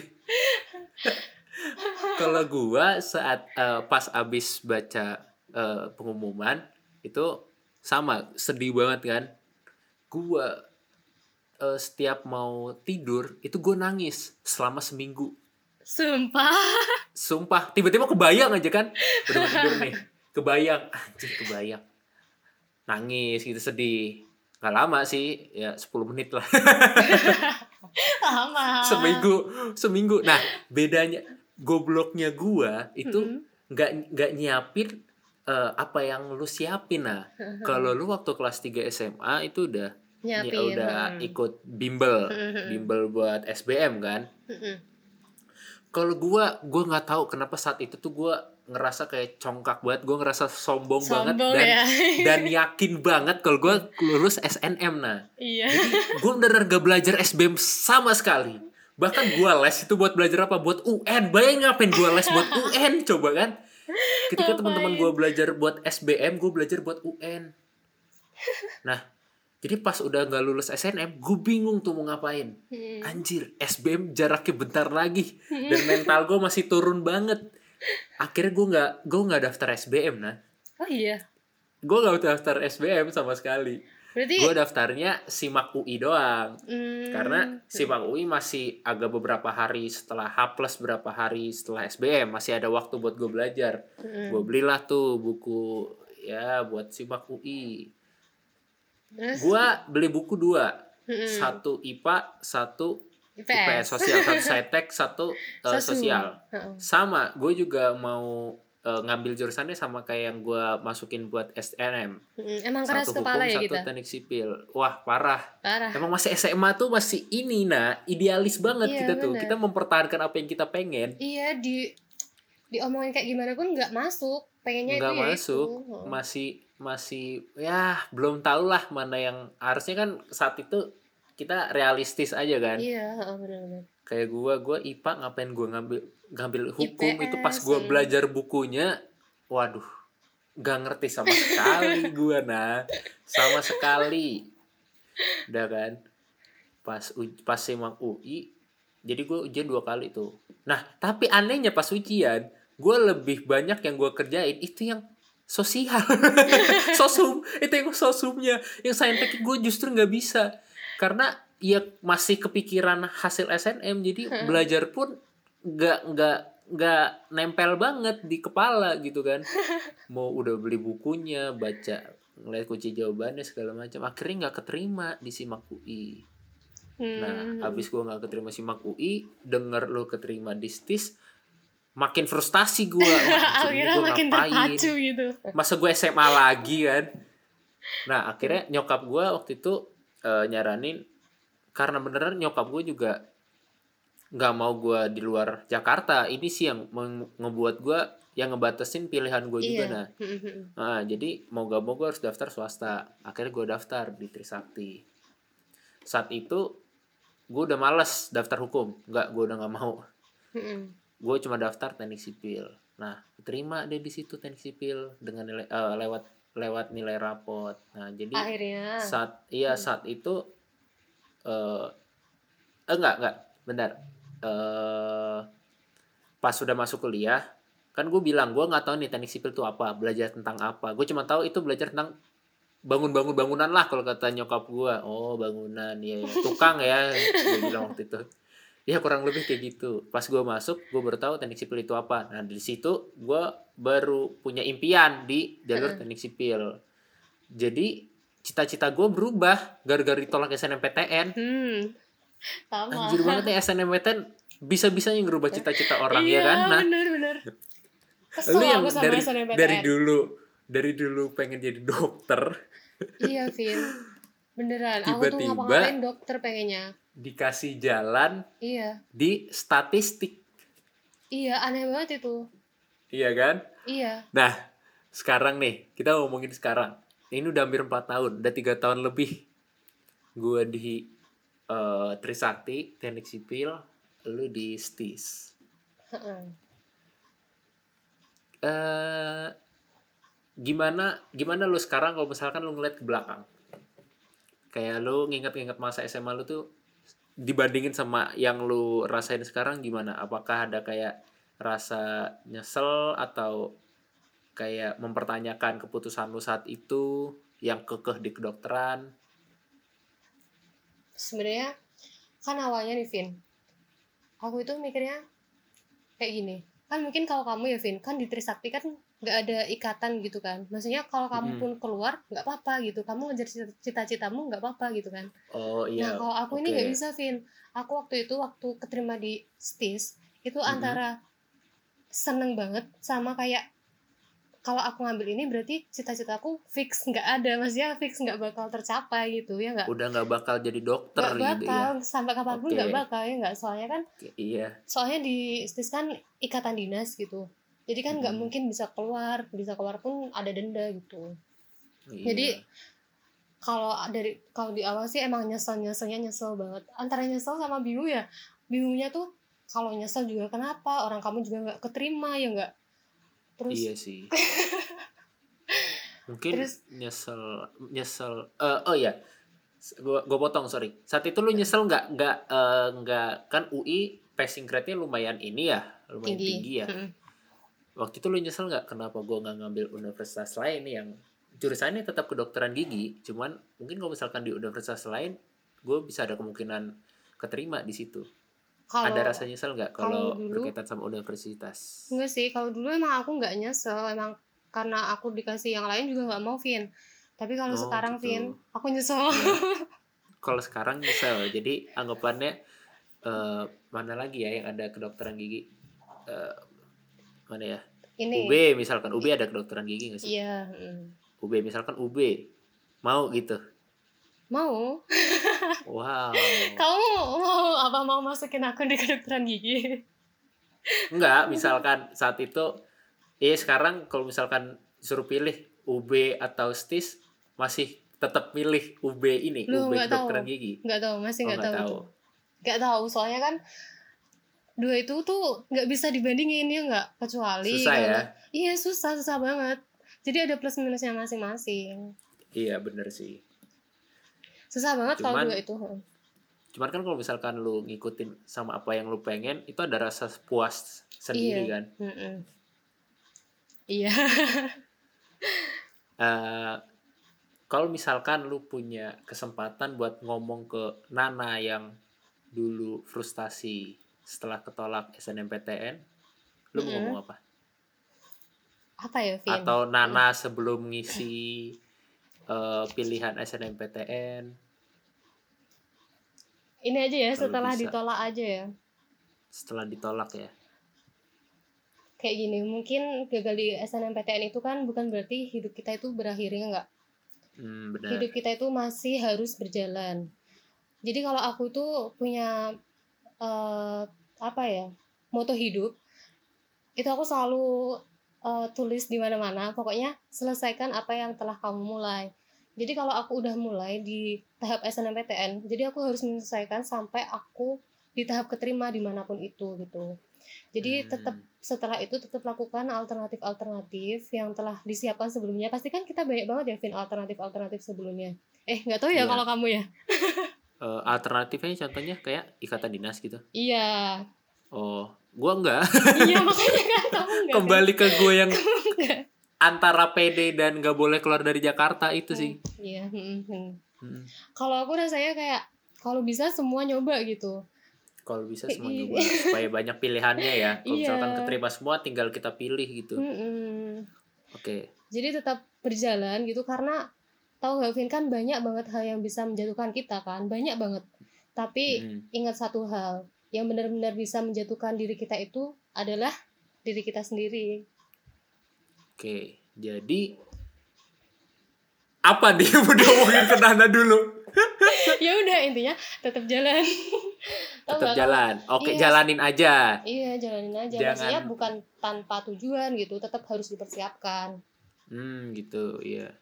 kalau gua saat eh, pas abis baca eh, pengumuman itu sama sedih banget kan. Gua eh, setiap mau tidur itu gue nangis selama seminggu. Sumpah. sumpah tiba-tiba kebayang aja kan? Udah mau tidur nih kebayang. Anjir kebayang. Nangis gitu sedih. Nggak lama sih ya 10 menit lah. Lama. seminggu seminggu. Nah bedanya gobloknya gua itu Mm-mm. nggak nggak nyiapin eh, apa yang lu siapin nah kalau lu waktu kelas 3 SMA itu udah ya udah hmm. ikut bimbel bimbel buat SBM kan Mm-mm. kalau gua gua nggak tahu kenapa saat itu tuh gua ngerasa kayak congkak banget gua ngerasa sombong, banget Sombong dan ya. dan yakin banget kalau gua lulus SNM nah Iya. gue bener gak belajar SBM sama sekali bahkan gue les itu buat belajar apa buat UN bayang ngapain gue les buat UN coba kan ketika teman-teman gue belajar buat SBM gue belajar buat UN nah jadi pas udah nggak lulus SNM gue bingung tuh mau ngapain. Hmm. anjir SBM jaraknya bentar lagi. Dan mental gue masih turun banget. Akhirnya gue nggak gue nggak daftar SBM nah. Oh iya. gue nggak daftar SBM sama sekali Berarti gue daftarnya simak UI doang. Hmm, karena simak UI masih agak beberapa hari setelah H plus berapa hari setelah SBM masih ada waktu buat gue belajar. Hmm. gue belilah tuh buku ya buat simak UI Terus? Gue beli buku dua. Hmm, satu IPA satu IPS. IPS sosial satu Saintek satu Sosu. sosial. sama gue juga mau eh, ngambil jurusannya sama kayak yang gue masukin buat SNM Hmm, Emang keras satu kepala hukum ya satu kita. teknik sipil wah parah Parah. Emang masih SMA tuh masih ini nah idealis banget Iya, kita tuh. bener. Kita mempertahankan apa yang kita pengen. Iya di diomongin kayak gimana pun nggak masuk. Pengennya Nggak itu ya masuk. itu. Heeh. Masih masih ya belum tahu lah mana yang harusnya kan saat itu kita realistis aja kan. Iya, benar-benar. Kayak gua gua IPA ngapain gua ngambil ngambil hukum itu pas IPS, gua hmm. belajar bukunya waduh nggak ngerti sama sekali gua nah. Sama sekali. Udah kan? Pas pas simak UI jadi gue ujian dua kali tuh. Nah tapi anehnya pas ujian gue lebih banyak yang gue kerjain itu yang sosial. Sosum itu yang sosumnya. Yang saintek gue justru nggak bisa. Karena ya masih kepikiran hasil SNM jadi Hmm. belajar pun nggak nggak nggak nempel banget di kepala gitu kan mau udah beli bukunya baca ngeliat kunci jawabannya segala macam akhirnya nggak keterima di simak UI Hmm. Nah, abis gue nggak keterima simak UI, denger lo keterima di STIS, makin frustasi gue. akhirnya makin terpacu gitu. Masa gue SMA lagi kan? Nah, akhirnya nyokap gue waktu itu eh, nyaranin, karena beneran nyokap gue juga nggak mau gue di luar Jakarta. Ini sih yang ngebuat gue yang ngebatasin pilihan gue juga. Iya. Nah, Hmm, hmm, hmm. Nah, jadi mau gak mau gue harus daftar swasta. Akhirnya gue daftar di Trisakti. Saat itu gue udah males daftar hukum. Nggak, gue udah nggak mau. Gue cuma daftar teknik sipil. Nah, terima deh di situ teknik sipil dengan nilai eh, lewat lewat nilai rapot. Nah, jadi Akhirnya. saat iya Hmm. saat itu eh eh, enggak enggak benar eh pas sudah masuk kuliah kan gue bilang gue nggak tahu nih teknik sipil itu apa belajar tentang apa gue cuma tahu itu belajar tentang bangun-bangun bangunan lah kalau kata nyokap gue oh bangunan ya, ya. tukang ya gue bilang waktu itu ya kurang lebih kayak gitu pas gue masuk gue baru tahu teknik sipil itu apa nah di situ gue baru punya impian di jalur Heeh. teknik sipil jadi cita-cita gue berubah gara-gara ditolak SNMPTN Hmm. Sama. anjir banget nih SNMPTN bisa-bisanya ngerubah cita-cita orang iya, ya kan nah bener bener. Kesel lu yang aku sama dari SNMPTN. dari dulu dari dulu pengen jadi dokter Iya, Vin. Beneran. aku tuh ngapa-ngapain dokter pengennya. dikasih jalan Iya. di statistik Iya, aneh banget itu. iya kan Iya. nah sekarang nih kita ngomongin sekarang ini udah hampir 4 tahun udah tiga tahun lebih gue di eh, Trisakti teknik sipil lu di STIS Heeh. eh gimana gimana lu sekarang kalau misalkan lu ngeliat ke belakang? Kayak lu nginget-nginget masa SMA lu tuh dibandingin sama yang lu rasain sekarang gimana? Apakah ada kayak rasa nyesel atau kayak mempertanyakan keputusan lu saat itu yang kekeh di kedokteran sebenarnya kan awalnya nih Vin aku itu mikirnya kayak gini kan mungkin kalau kamu ya Vin kan di Trisakti kan nggak ada ikatan gitu kan maksudnya kalau kamu Mm-mm. pun keluar nggak apa-apa gitu kamu ngejar cita- cita-citamu nggak apa-apa gitu kan oh iya nah kalau aku ini oke. nggak bisa Vin aku waktu itu waktu keterima di STIS itu Mm-mm. antara seneng banget sama kayak kalau aku ngambil ini berarti cita-citaku fix nggak ada. Maksudnya fix nggak bakal tercapai gitu ya nggak? Udah nggak bakal jadi dokter nggak gitu ya. bakal sampai kapan pun nggak bakal ya nggak? Soalnya kan iya. soalnya di STIS kan ikatan dinas gitu. Jadi kan nggak Mm-mm. mungkin bisa keluar bisa keluar pun ada denda gitu. Iya. Jadi, kalau dari kalau di awal sih emang nyesel nyeselnya nyesel banget. Antara nyesel sama bingung ya. Bingungnya tuh kalau nyesel juga kenapa? Orang kamu juga nggak keterima ya nggak terus iya sih. Mungkin Terus- nyesel nyesel eh, oh ya gua gua potong sorry. Saat itu lu nyesel nggak nggak eh, nggak kan UI passing grade-nya lumayan ini ya lumayan tinggi, tinggi, ya. Mm-mm. waktu itu lu nyesel nggak kenapa gua nggak ngambil universitas lain yang jurusannya tetap kedokteran gigi? Cuman mungkin kalau misalkan di universitas lain gue bisa ada kemungkinan keterima di situ kalau ada rasa nyesel nggak kalau dulu- berkaitan sama universitas? Enggak sih kalau dulu emang aku nggak nyesel emang karena aku dikasih yang lain juga nggak mau Vin. Tapi kalau Oh, sekarang gitu. Vin aku nyesel. Iya. kalau sekarang nyesel jadi anggapannya eh, mana lagi ya yang ada kedokteran gigi? Eh, mana ya? Ini. UB misalkan. UB ada kedokteran gigi nggak sih? Iya mm. UB misalkan UB mau gitu? Mau wow. Kamu mau apa mau masukin aku di kedokteran gigi? Enggak misalkan saat itu eh sekarang kalau misalkan suruh pilih UB atau STIS masih tetap milih UB ini Lu UB nggak tahu. kedokteran gigi. Nggak tahu masih Oh, nggak nggak tahu. tahu. Nggak tahu soalnya kan dua itu tuh nggak bisa dibandingin ya nggak? Kecuali susah ya. Iya susah susah banget. Jadi ada plus minusnya masing-masing. Iya bener sih susah banget kalau dua itu Cuman kan kalau misalkan lu ngikutin sama apa yang lu pengen, itu ada rasa puas sendiri Iya. kan. Mm-mm. iya Eh, kalau misalkan lu punya kesempatan buat ngomong ke Nana yang dulu frustasi setelah ketolak SNMPTN, lu mau Mm-mm. ngomong apa? apa ya Vin Atau Nana sebelum ngisi eh, pilihan SNMPTN ini aja ya setelah bisa. ditolak aja ya setelah ditolak ya? kayak gini mungkin gagal di SNMPTN itu kan bukan berarti hidup kita itu berakhirnya nggak Hmm, benar. hidup kita itu masih harus berjalan. Jadi kalau aku tuh punya eh, apa ya moto hidup, itu aku selalu eh, tulis di mana-mana. Pokoknya selesaikan apa yang telah kamu mulai. Jadi kalau aku udah mulai di tahap SNMPTN, jadi aku harus menyelesaikan sampai aku di tahap keterima di mana pun itu gitu. Jadi Hmm. tetap setelah itu tetap lakukan alternatif-alternatif yang telah disiapkan sebelumnya. Pasti kan kita banyak banget ya Vin alternatif-alternatif sebelumnya. Eh nggak tahu ya Iya. kalau kamu ya. Eh, alternatifnya contohnya kayak ikatan dinas gitu. Iya. Oh, gua enggak. iya makanya kan kamu nggak. kan? Kembali ke gue yang antara PD dan gak boleh keluar dari Jakarta itu sih. Iya. hmm, hmm. Hmm. Kalau aku rasanya kayak kalau bisa semua nyoba gitu. Kalau bisa semua juga supaya banyak pilihannya ya. Kalau Iya. misalkan keterima semua tinggal kita pilih gitu. Mm-mm. Oke. Jadi tetap berjalan gitu karena tahu gak Vin kan banyak banget hal yang bisa menjatuhkan kita kan banyak banget. Tapi Hmm. ingat satu hal yang benar-benar bisa menjatuhkan diri kita itu adalah diri kita sendiri. Oke. Jadi apa dia mau diomongin ke Nana dulu? ya udah intinya tetap jalan. Tetap jalan. Oke, Iya. jalanin aja. Iya jalanin aja. Jangan- Maksudnya bukan tanpa tujuan gitu, tetap harus dipersiapkan. Hmm, gitu, iya.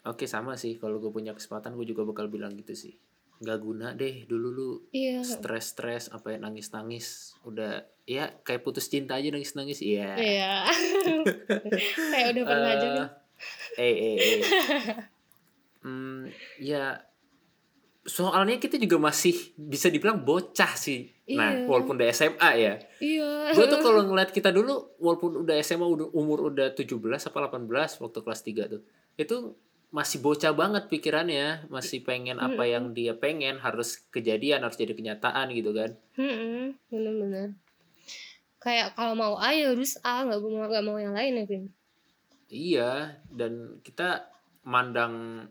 Oke, sama sih. Kalau gue punya kesempatan, gue juga bakal bilang gitu sih. Nggak guna deh. Dulu lu iya. stres-stres apa ya nangis-nangis. Udah ya kayak putus cinta aja nangis-nangis. Iya. Iya. Kayak udah pernah aja nih. Eh eh eh. Hmm, ya soalnya kita juga masih bisa dibilang bocah sih. Nah Iya. walaupun udah SMA ya. Iya. Gue tuh kalau ngeliat kita dulu walaupun udah SMA udah umur udah 17 apa 18 waktu kelas 3 tuh itu masih bocah banget pikirannya masih pengen apa yang dia pengen harus kejadian harus jadi kenyataan gitu kan Mm-mm, bener-bener kayak kalau mau A ya harus A nggak mau nggak mau yang lain ya Vin iya dan kita mandang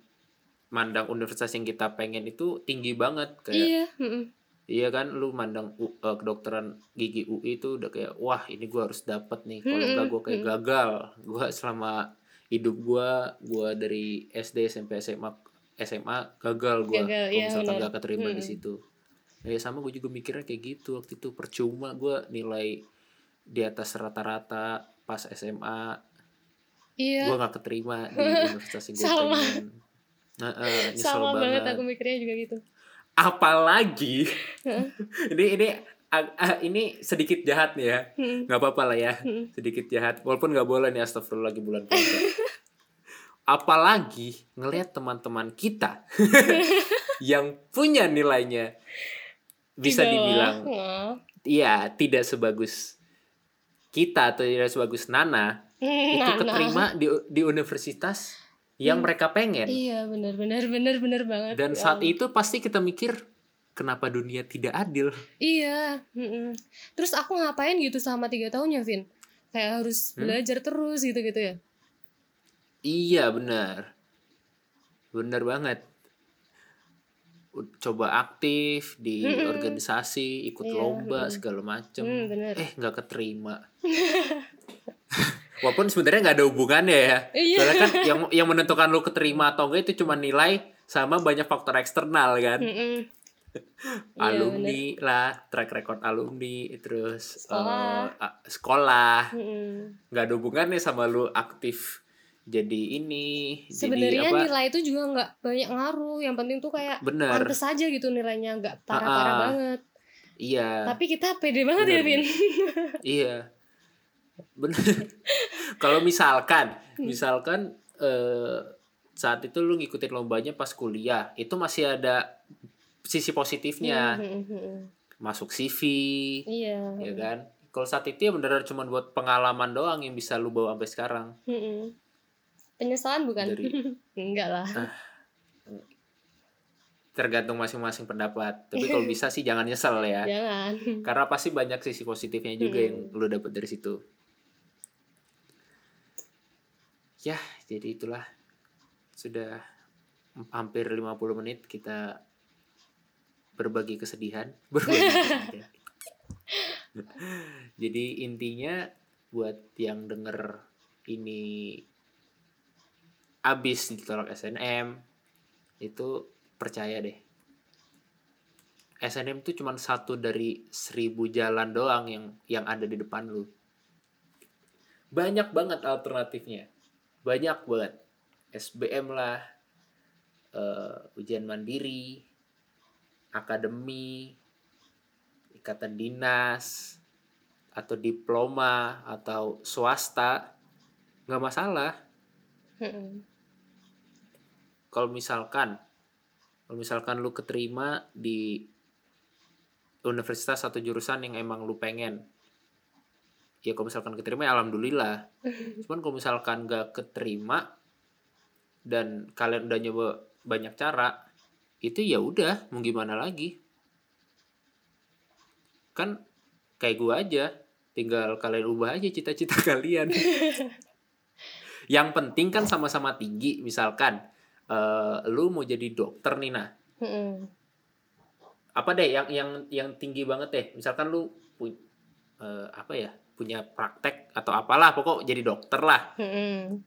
mandang universitas yang kita pengen itu tinggi banget kayak iya mm-mm. Iya kan, lu mandang U- eh, kedokteran gigi UI itu udah kayak wah ini gua harus dapat nih. Kalau Mm-mm, enggak gua kayak mm. gagal. Gua selama hidup gua gua dari SD SMP SMA SMA gagal gua. Gagal, Kalau iya, misalkan gak keterima di Mm-mm. situ. Ya sama gue juga mikirnya kayak gitu waktu itu percuma gua nilai di atas rata-rata pas SMA iya gua nggak keterima di universitas yang gue Sama. pengen. Nah, nyesel sama banget banget aku mikirnya juga gitu apalagi ini ini ah, ini sedikit jahat nih ya Mm-mm. nggak apa-apa lah ya Mm-mm. sedikit jahat walaupun nggak boleh nih astagfirullah lagi bulan puasa apalagi ngelihat teman-teman kita yang punya nilainya bisa bawah. dibilang Oh. iya tidak sebagus kita atau tidak sebagus Nana itu Nah, nah. keterima di di universitas yang Hmm. mereka pengen iya benar benar benar benar banget dan Ya saat itu pasti kita mikir kenapa dunia tidak adil iya mm-mm. terus aku ngapain gitu selama tiga tahun ya Vin kayak harus Hmm? belajar terus gitu gitu ya Iya benar, benar banget. Coba aktif di Mm-mm. organisasi, ikut Iya, lomba mm-mm. segala macem. Benar. Eh nggak keterima. Walaupun sebenarnya nggak ada hubungannya ya. Iya. Soalnya kan yang yang menentukan lu keterima atau enggak itu cuma nilai sama banyak faktor eksternal kan. Mm-mm. Iya, alumni lah, track record alumni, terus Sekolah. eh, a- sekolah. Mm-mm. nggak ada hubungannya sama lu aktif jadi ini Sebenarnya jadi apa nilai itu juga nggak banyak ngaruh. Yang penting tuh kayak bener pantes aja gitu nilainya nggak parah-parah banget. iya Tapi kita pede banget ya, Bener. Vin. iya bener kalau misalkan Hmm. misalkan eh, saat itu lu ngikutin lombanya pas kuliah itu masih ada sisi positifnya Hmm, hmm, hmm. masuk CV Iya. ya kan kalau saat itu ya beneran cuma buat pengalaman doang yang bisa lu bawa sampai sekarang Mm-mm. Penyesalan bukan? Dari- Enggak lah. tergantung masing-masing pendapat tapi kalau bisa sih jangan nyesel ya Jangan. karena pasti banyak sisi positifnya juga Mm. yang lu dapet dari situ ya jadi itulah sudah hampir 50 menit kita berbagi kesedihan. Berbagi kesedihan. Jadi intinya buat yang denger ini abis ditolak SNM itu percaya deh. SNM itu cuma satu dari seribu jalan doang yang yang ada di depan lu. Banyak banget alternatifnya. Banyak banget. SBM lah eh, ujian mandiri akademi ikatan dinas atau diploma atau swasta nggak masalah. Kalau misalkan kalau misalkan lu keterima di universitas atau jurusan yang emang lu pengen ya kalau misalkan keterima ya alhamdulillah. Cuman kalau misalkan gak keterima dan kalian udah nyoba banyak cara itu ya udah mau gimana lagi? Kan kayak gua aja tinggal kalian ubah aja cita-cita kalian. Yang penting kan sama-sama tinggi misalkan eh, lu mau jadi dokter nih nah. Apa deh yang yang yang tinggi banget deh. Misalkan lu pu- eh, apa ya punya praktek atau apalah pokok jadi dokter lah. Mm-mm.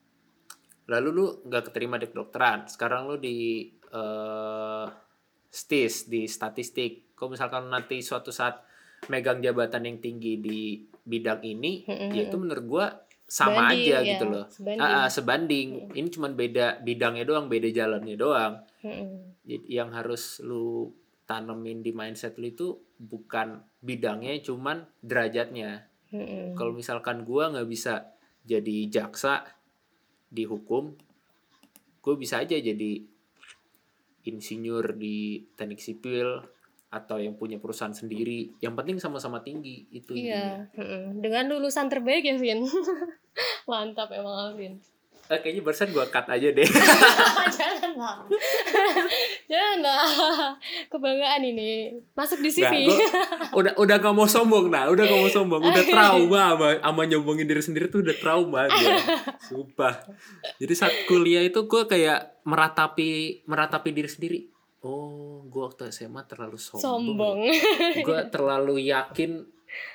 lalu lu nggak keterima di kedokteran sekarang lu di eh, stis di statistik kalau misalkan nanti suatu saat megang jabatan yang tinggi di bidang ini Mm-mm. ya itu menurut gua sama Sebanding, aja ya, gitu loh. sebanding. Ah, ah, sebanding. Ini cuman beda bidangnya doang, beda jalannya doang. Jadi yang harus lu tanemin di mindset lu itu bukan bidangnya, cuman derajatnya. Mm-mm. Kalau misalkan gua nggak bisa jadi jaksa di hukum, gue bisa aja jadi insinyur di teknik sipil atau yang punya perusahaan sendiri. Yang penting sama-sama tinggi itu. Iya, dengan lulusan terbaik ya, Vin. Mantap emang Alvin. Eh, kayaknya barusan gua cut aja deh. Jangan lah. Jangan lah. Kebanggaan ini. Masuk di CV. Nggak, gua udah udah gak mau sombong nah, udah gak mau sombong, udah trauma sama, sama nyombongin diri sendiri tuh udah trauma dia. Sumpah. Jadi saat kuliah itu gue kayak meratapi meratapi diri sendiri. Oh, gue waktu SMA terlalu sombong. Sombong. Gue terlalu yakin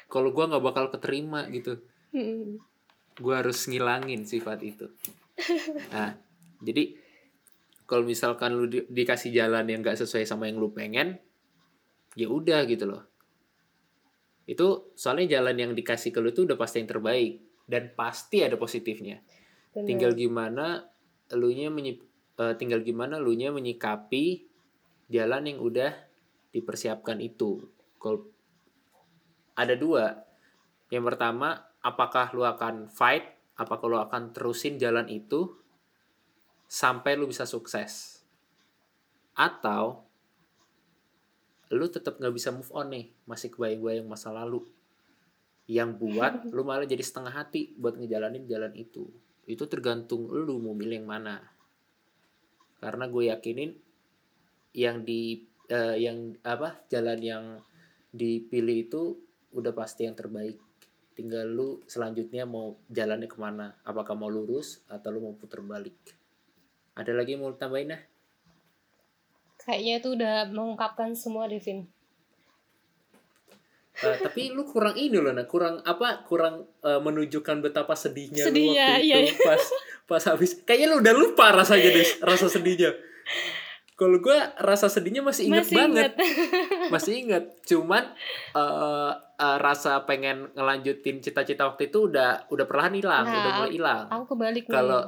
kalau gue nggak bakal keterima gitu. Mm. Gue harus ngilangin sifat itu. Nah, jadi kalau misalkan lu di- dikasih jalan yang gak sesuai sama yang lu pengen, ya udah gitu loh. Itu soalnya jalan yang dikasih ke lu tuh udah pasti yang terbaik dan pasti ada positifnya. Bener. Tinggal gimana elunya menyip, eh, tinggal gimana elunya menyikapi jalan yang udah dipersiapkan itu. Kalau ada dua. Yang pertama, apakah lu akan fight, apakah lu akan terusin jalan itu sampai lu bisa sukses. Atau lu tetap nggak bisa move on nih, masih kebayang-bayang masa lalu. Yang buat lu malah jadi setengah hati buat ngejalanin jalan itu. Itu tergantung lu mau milih yang mana. Karena gue yakinin yang di eh, yang apa jalan yang dipilih itu udah pasti yang terbaik. Tinggal lu selanjutnya mau jalannya ke mana. Apakah mau lurus atau lu mau puter balik. Ada lagi yang mau lu tambahin nah? Kayaknya itu udah mengungkapkan semua deh, Vin. Eh, tapi lu kurang ini loh, nah kurang apa? Kurang eh, menunjukkan betapa sedihnya, lu Sedihnya, waktu iya, itu pas pas habis. Kayaknya lu udah lupa rasanya deh, rasa sedihnya. Kalau gua rasa sedihnya masih inget Masih banget, ingat. masih inget. Cuman eh, eh, rasa pengen ngelanjutin cita-cita waktu itu udah udah perlahan hilang, Nah, udah mulai hilang. Aku kebalik nih. Kalau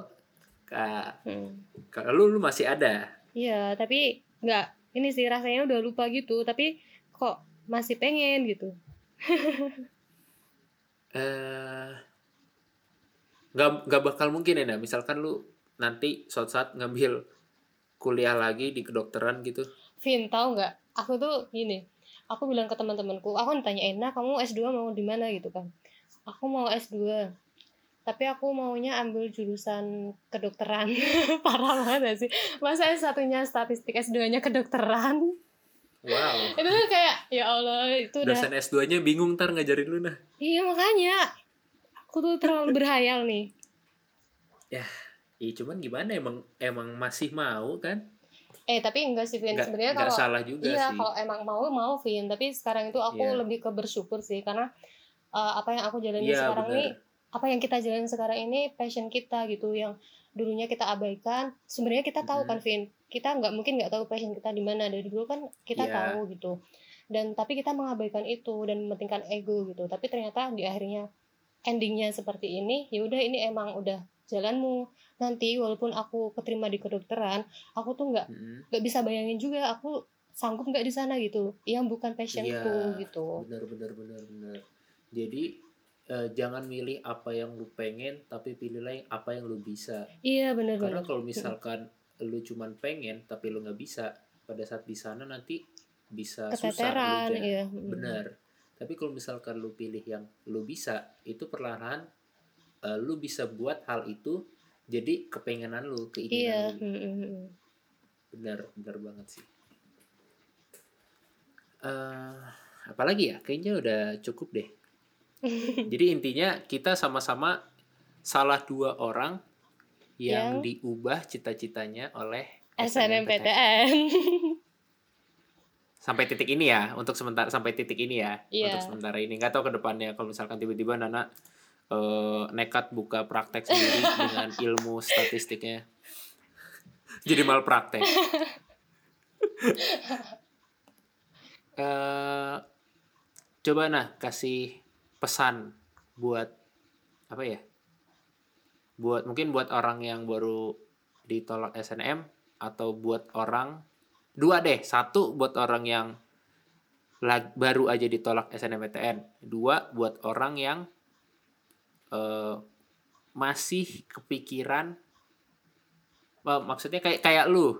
ka- Hmm. kalau lu, lu masih ada. Iya, tapi nggak ini sih rasanya udah lupa gitu, tapi kok masih pengen gitu. eh nggak nggak bakal mungkin ya nah misalkan lu nanti suatu saat ngambil kuliah lagi di kedokteran gitu Vin, tahu nggak? Aku tuh gini, aku bilang ke teman-temanku, aku ditanya Ena, kamu S2 mau di mana gitu kan? Aku mau S2. Tapi aku maunya ambil jurusan kedokteran. Parah banget sih. Masa S1-nya statistik, S2-nya kedokteran? wow itu tuh kayak ya Allah, itu udah dosen S 2 nya bingung ntar ngajarin lu nah Iya makanya aku tuh terlalu berhayal nih. Iya cuman gimana emang emang masih mau kan? Eh tapi enggak sih Vin. Sebenarnya kalau salah juga iya sih. kalau emang mau mau Vin. Tapi sekarang itu aku Iya. lebih ke bersyukur sih karena eh, apa yang aku jalani iya sekarang ini apa yang kita jalani sekarang ini passion kita gitu yang dulunya kita abaikan. Sebenarnya kita tahu Mhm. kan Vin kita nggak mungkin nggak tahu passion kita di mana. Dari dulu kan kita Iya. tahu gitu. Dan tapi kita mengabaikan itu dan mementingkan ego gitu. Tapi ternyata di akhirnya endingnya seperti ini ya udah ini emang udah jalanmu nanti walaupun aku keterima di kedokteran aku tuh nggak Mm-mm. nggak bisa bayangin juga aku sanggup nggak di sana gitu yang bukan passionku Iya. gitu benar benar benar benar jadi eh, jangan milih apa yang lu pengen tapi pilihlah yang apa yang lu bisa iya bener Karena kalau misalkan lu cuman pengen tapi lu nggak bisa, pada saat di sana nanti bisa susah keteteran elunya. iya Bener. Tapi kalau misalkan lu pilih yang lu bisa, itu perlahan eh, lu bisa buat hal itu jadi kepengenan lu, iya keinginan lu. mm, mm, mm. Bener, bener banget sih. eh apalagi ya? Kayaknya udah cukup deh. Jadi intinya kita sama-sama salah dua orang yang, Yang- diubah cita-citanya oleh SNMPTN Sampai titik ini ya, untuk sementara sampai titik ini ya, Iya. untuk sementara ini. Nggak tahu ke depannya kalau misalkan tiba-tiba Nana eh, nekat buka praktek sendiri dengan ilmu statistiknya. Jadi mal praktek. Eh, coba nah kasih pesan buat apa ya buat mungkin buat orang yang baru ditolak SNM atau buat orang dua deh satu buat orang yang lag, baru aja ditolak SNMPTN dua buat orang yang uh, masih kepikiran uh, maksudnya kayak kayak lu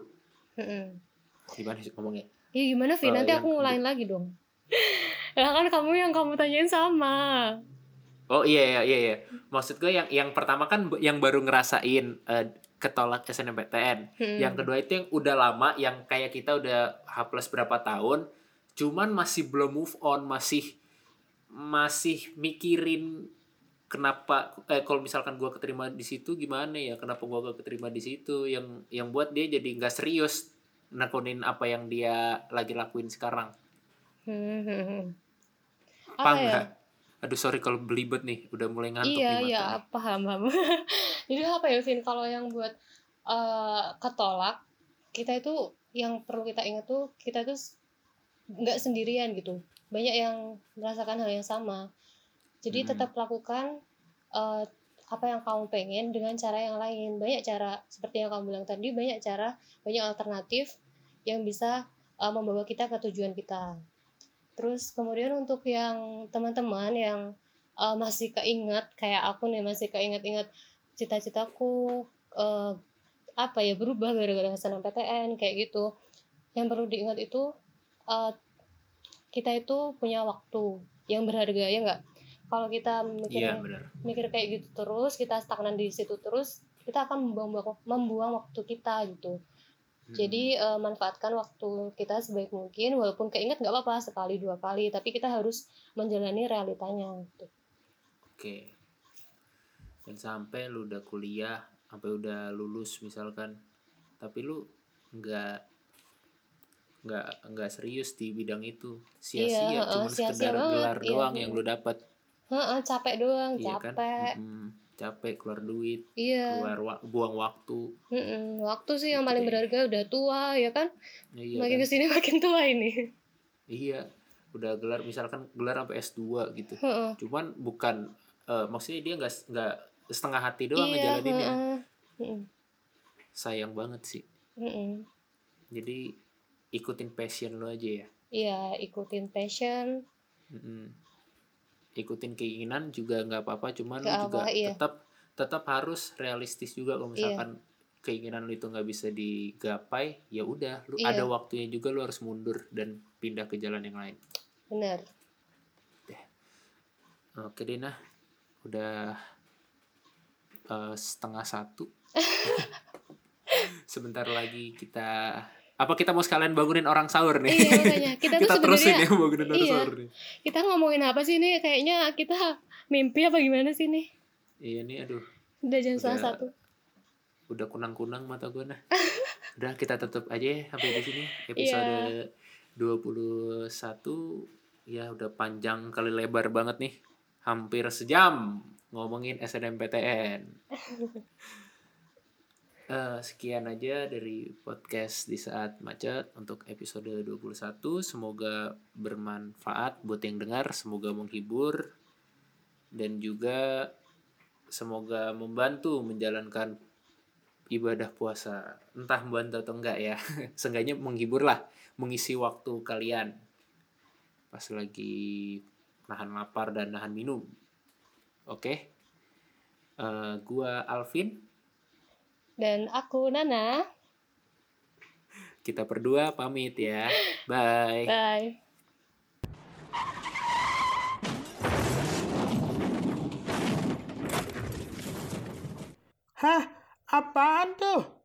gimana sih ngomongnya ya gimana Vin uh, nanti aku ngulain lagi dong ya kan kamu yang kamu tanyain sama oh iya iya iya, iya. maksud gue yang yang pertama kan yang baru ngerasain uh, ketolak SNMPTN. Hmm. Yang kedua itu yang udah lama, yang kayak kita udah H plus berapa tahun, cuman masih belum move on, masih masih mikirin kenapa eh kalau misalkan gue keterima di situ gimana ya? Kenapa gue gak keterima di situ? Yang yang buat dia jadi nggak serius nekonin apa yang dia lagi lakuin sekarang. Hmm. apa ya? aduh sorry kalau belibet nih udah mulai ngantuk iya nih iya paham paham. Jadi apa ya Vin? Kalau yang buat uh, ketolak kita itu yang perlu kita ingat tuh kita itu nggak sendirian gitu. Banyak yang merasakan hal yang sama jadi hmm. tetap lakukan uh, apa yang kamu pengen dengan cara yang lain. Banyak cara seperti yang kamu bilang tadi banyak cara banyak alternatif yang bisa uh, membawa kita ke tujuan kita. Terus kemudian untuk yang teman-teman yang uh, masih keinget kayak aku nih masih keinget-inget cita-citaku uh, apa ya berubah gara-gara SNMPTN kayak gitu. Yang perlu diingat itu uh, kita itu punya waktu yang berharga ya enggak kalau kita mikir yeah, mikir kayak gitu terus kita stagnan di situ terus kita akan membuang membuang waktu kita gitu. Jadi uh, manfaatkan waktu kita sebaik mungkin walaupun keinget nggak apa-apa sekali dua kali tapi kita harus menjalani realitanya gitu. Oke. Dan sampai lu udah kuliah, sampai udah lulus misalkan, tapi lu nggak nggak nggak serius di bidang itu. Sia-sia iya, cuma sia -sia sekedar banget, gelar iya, doang yang lu dapat capek doang iya kan? capek kan? hmm capek keluar duit iya. keluar wa buang waktu Mm-mm. waktu sih yang paling berharga udah tua ya kan iya, makin kan? ke sini makin tua ini iya udah gelar misalkan gelar sampai S 2 gitu cuman bukan uh, maksudnya dia nggak nggak setengah hati doang iya, ngejalaninnya uh-uh. sayang banget sih uh-uh. jadi ikutin passion lo aja ya iya ikutin passion mm ikutin keinginan juga nggak apa-apa cuman lu juga iya. tetap tetap harus realistis juga kalau iya. misalkan iya. keinginan lu itu nggak bisa digapai ya udah lu iya. ada waktunya juga lu harus mundur dan pindah ke jalan yang lain benar oke Dina udah uh, setengah satu sebentar lagi kita apa kita mau sekalian bangunin orang sahur nih? Iya makanya kita, kita tuh terusin ya bangunin orang iya, sahur nih. Kita ngomongin apa sih nih? Kayaknya kita mimpi apa gimana sih nih? Iya nih, aduh. Udah jam setengah satu. Udah kunang-kunang mata gue nah. udah kita tutup aja ya sampai di sini episode yeah. 21 ya udah panjang kali lebar banget nih. Hampir sejam ngomongin SNMPTN. Uh, sekian aja dari podcast di saat macet untuk episode 21. Semoga bermanfaat buat yang dengar, semoga menghibur dan juga semoga membantu menjalankan ibadah puasa. Entah membantu atau enggak ya. Seenggaknya menghibur lah, mengisi waktu kalian pas lagi nahan lapar dan nahan minum. Oke. Okay? Uh, gua Alvin dan aku Nana. Kita berdua pamit ya. Bye. Bye. Hah? Apaan tuh?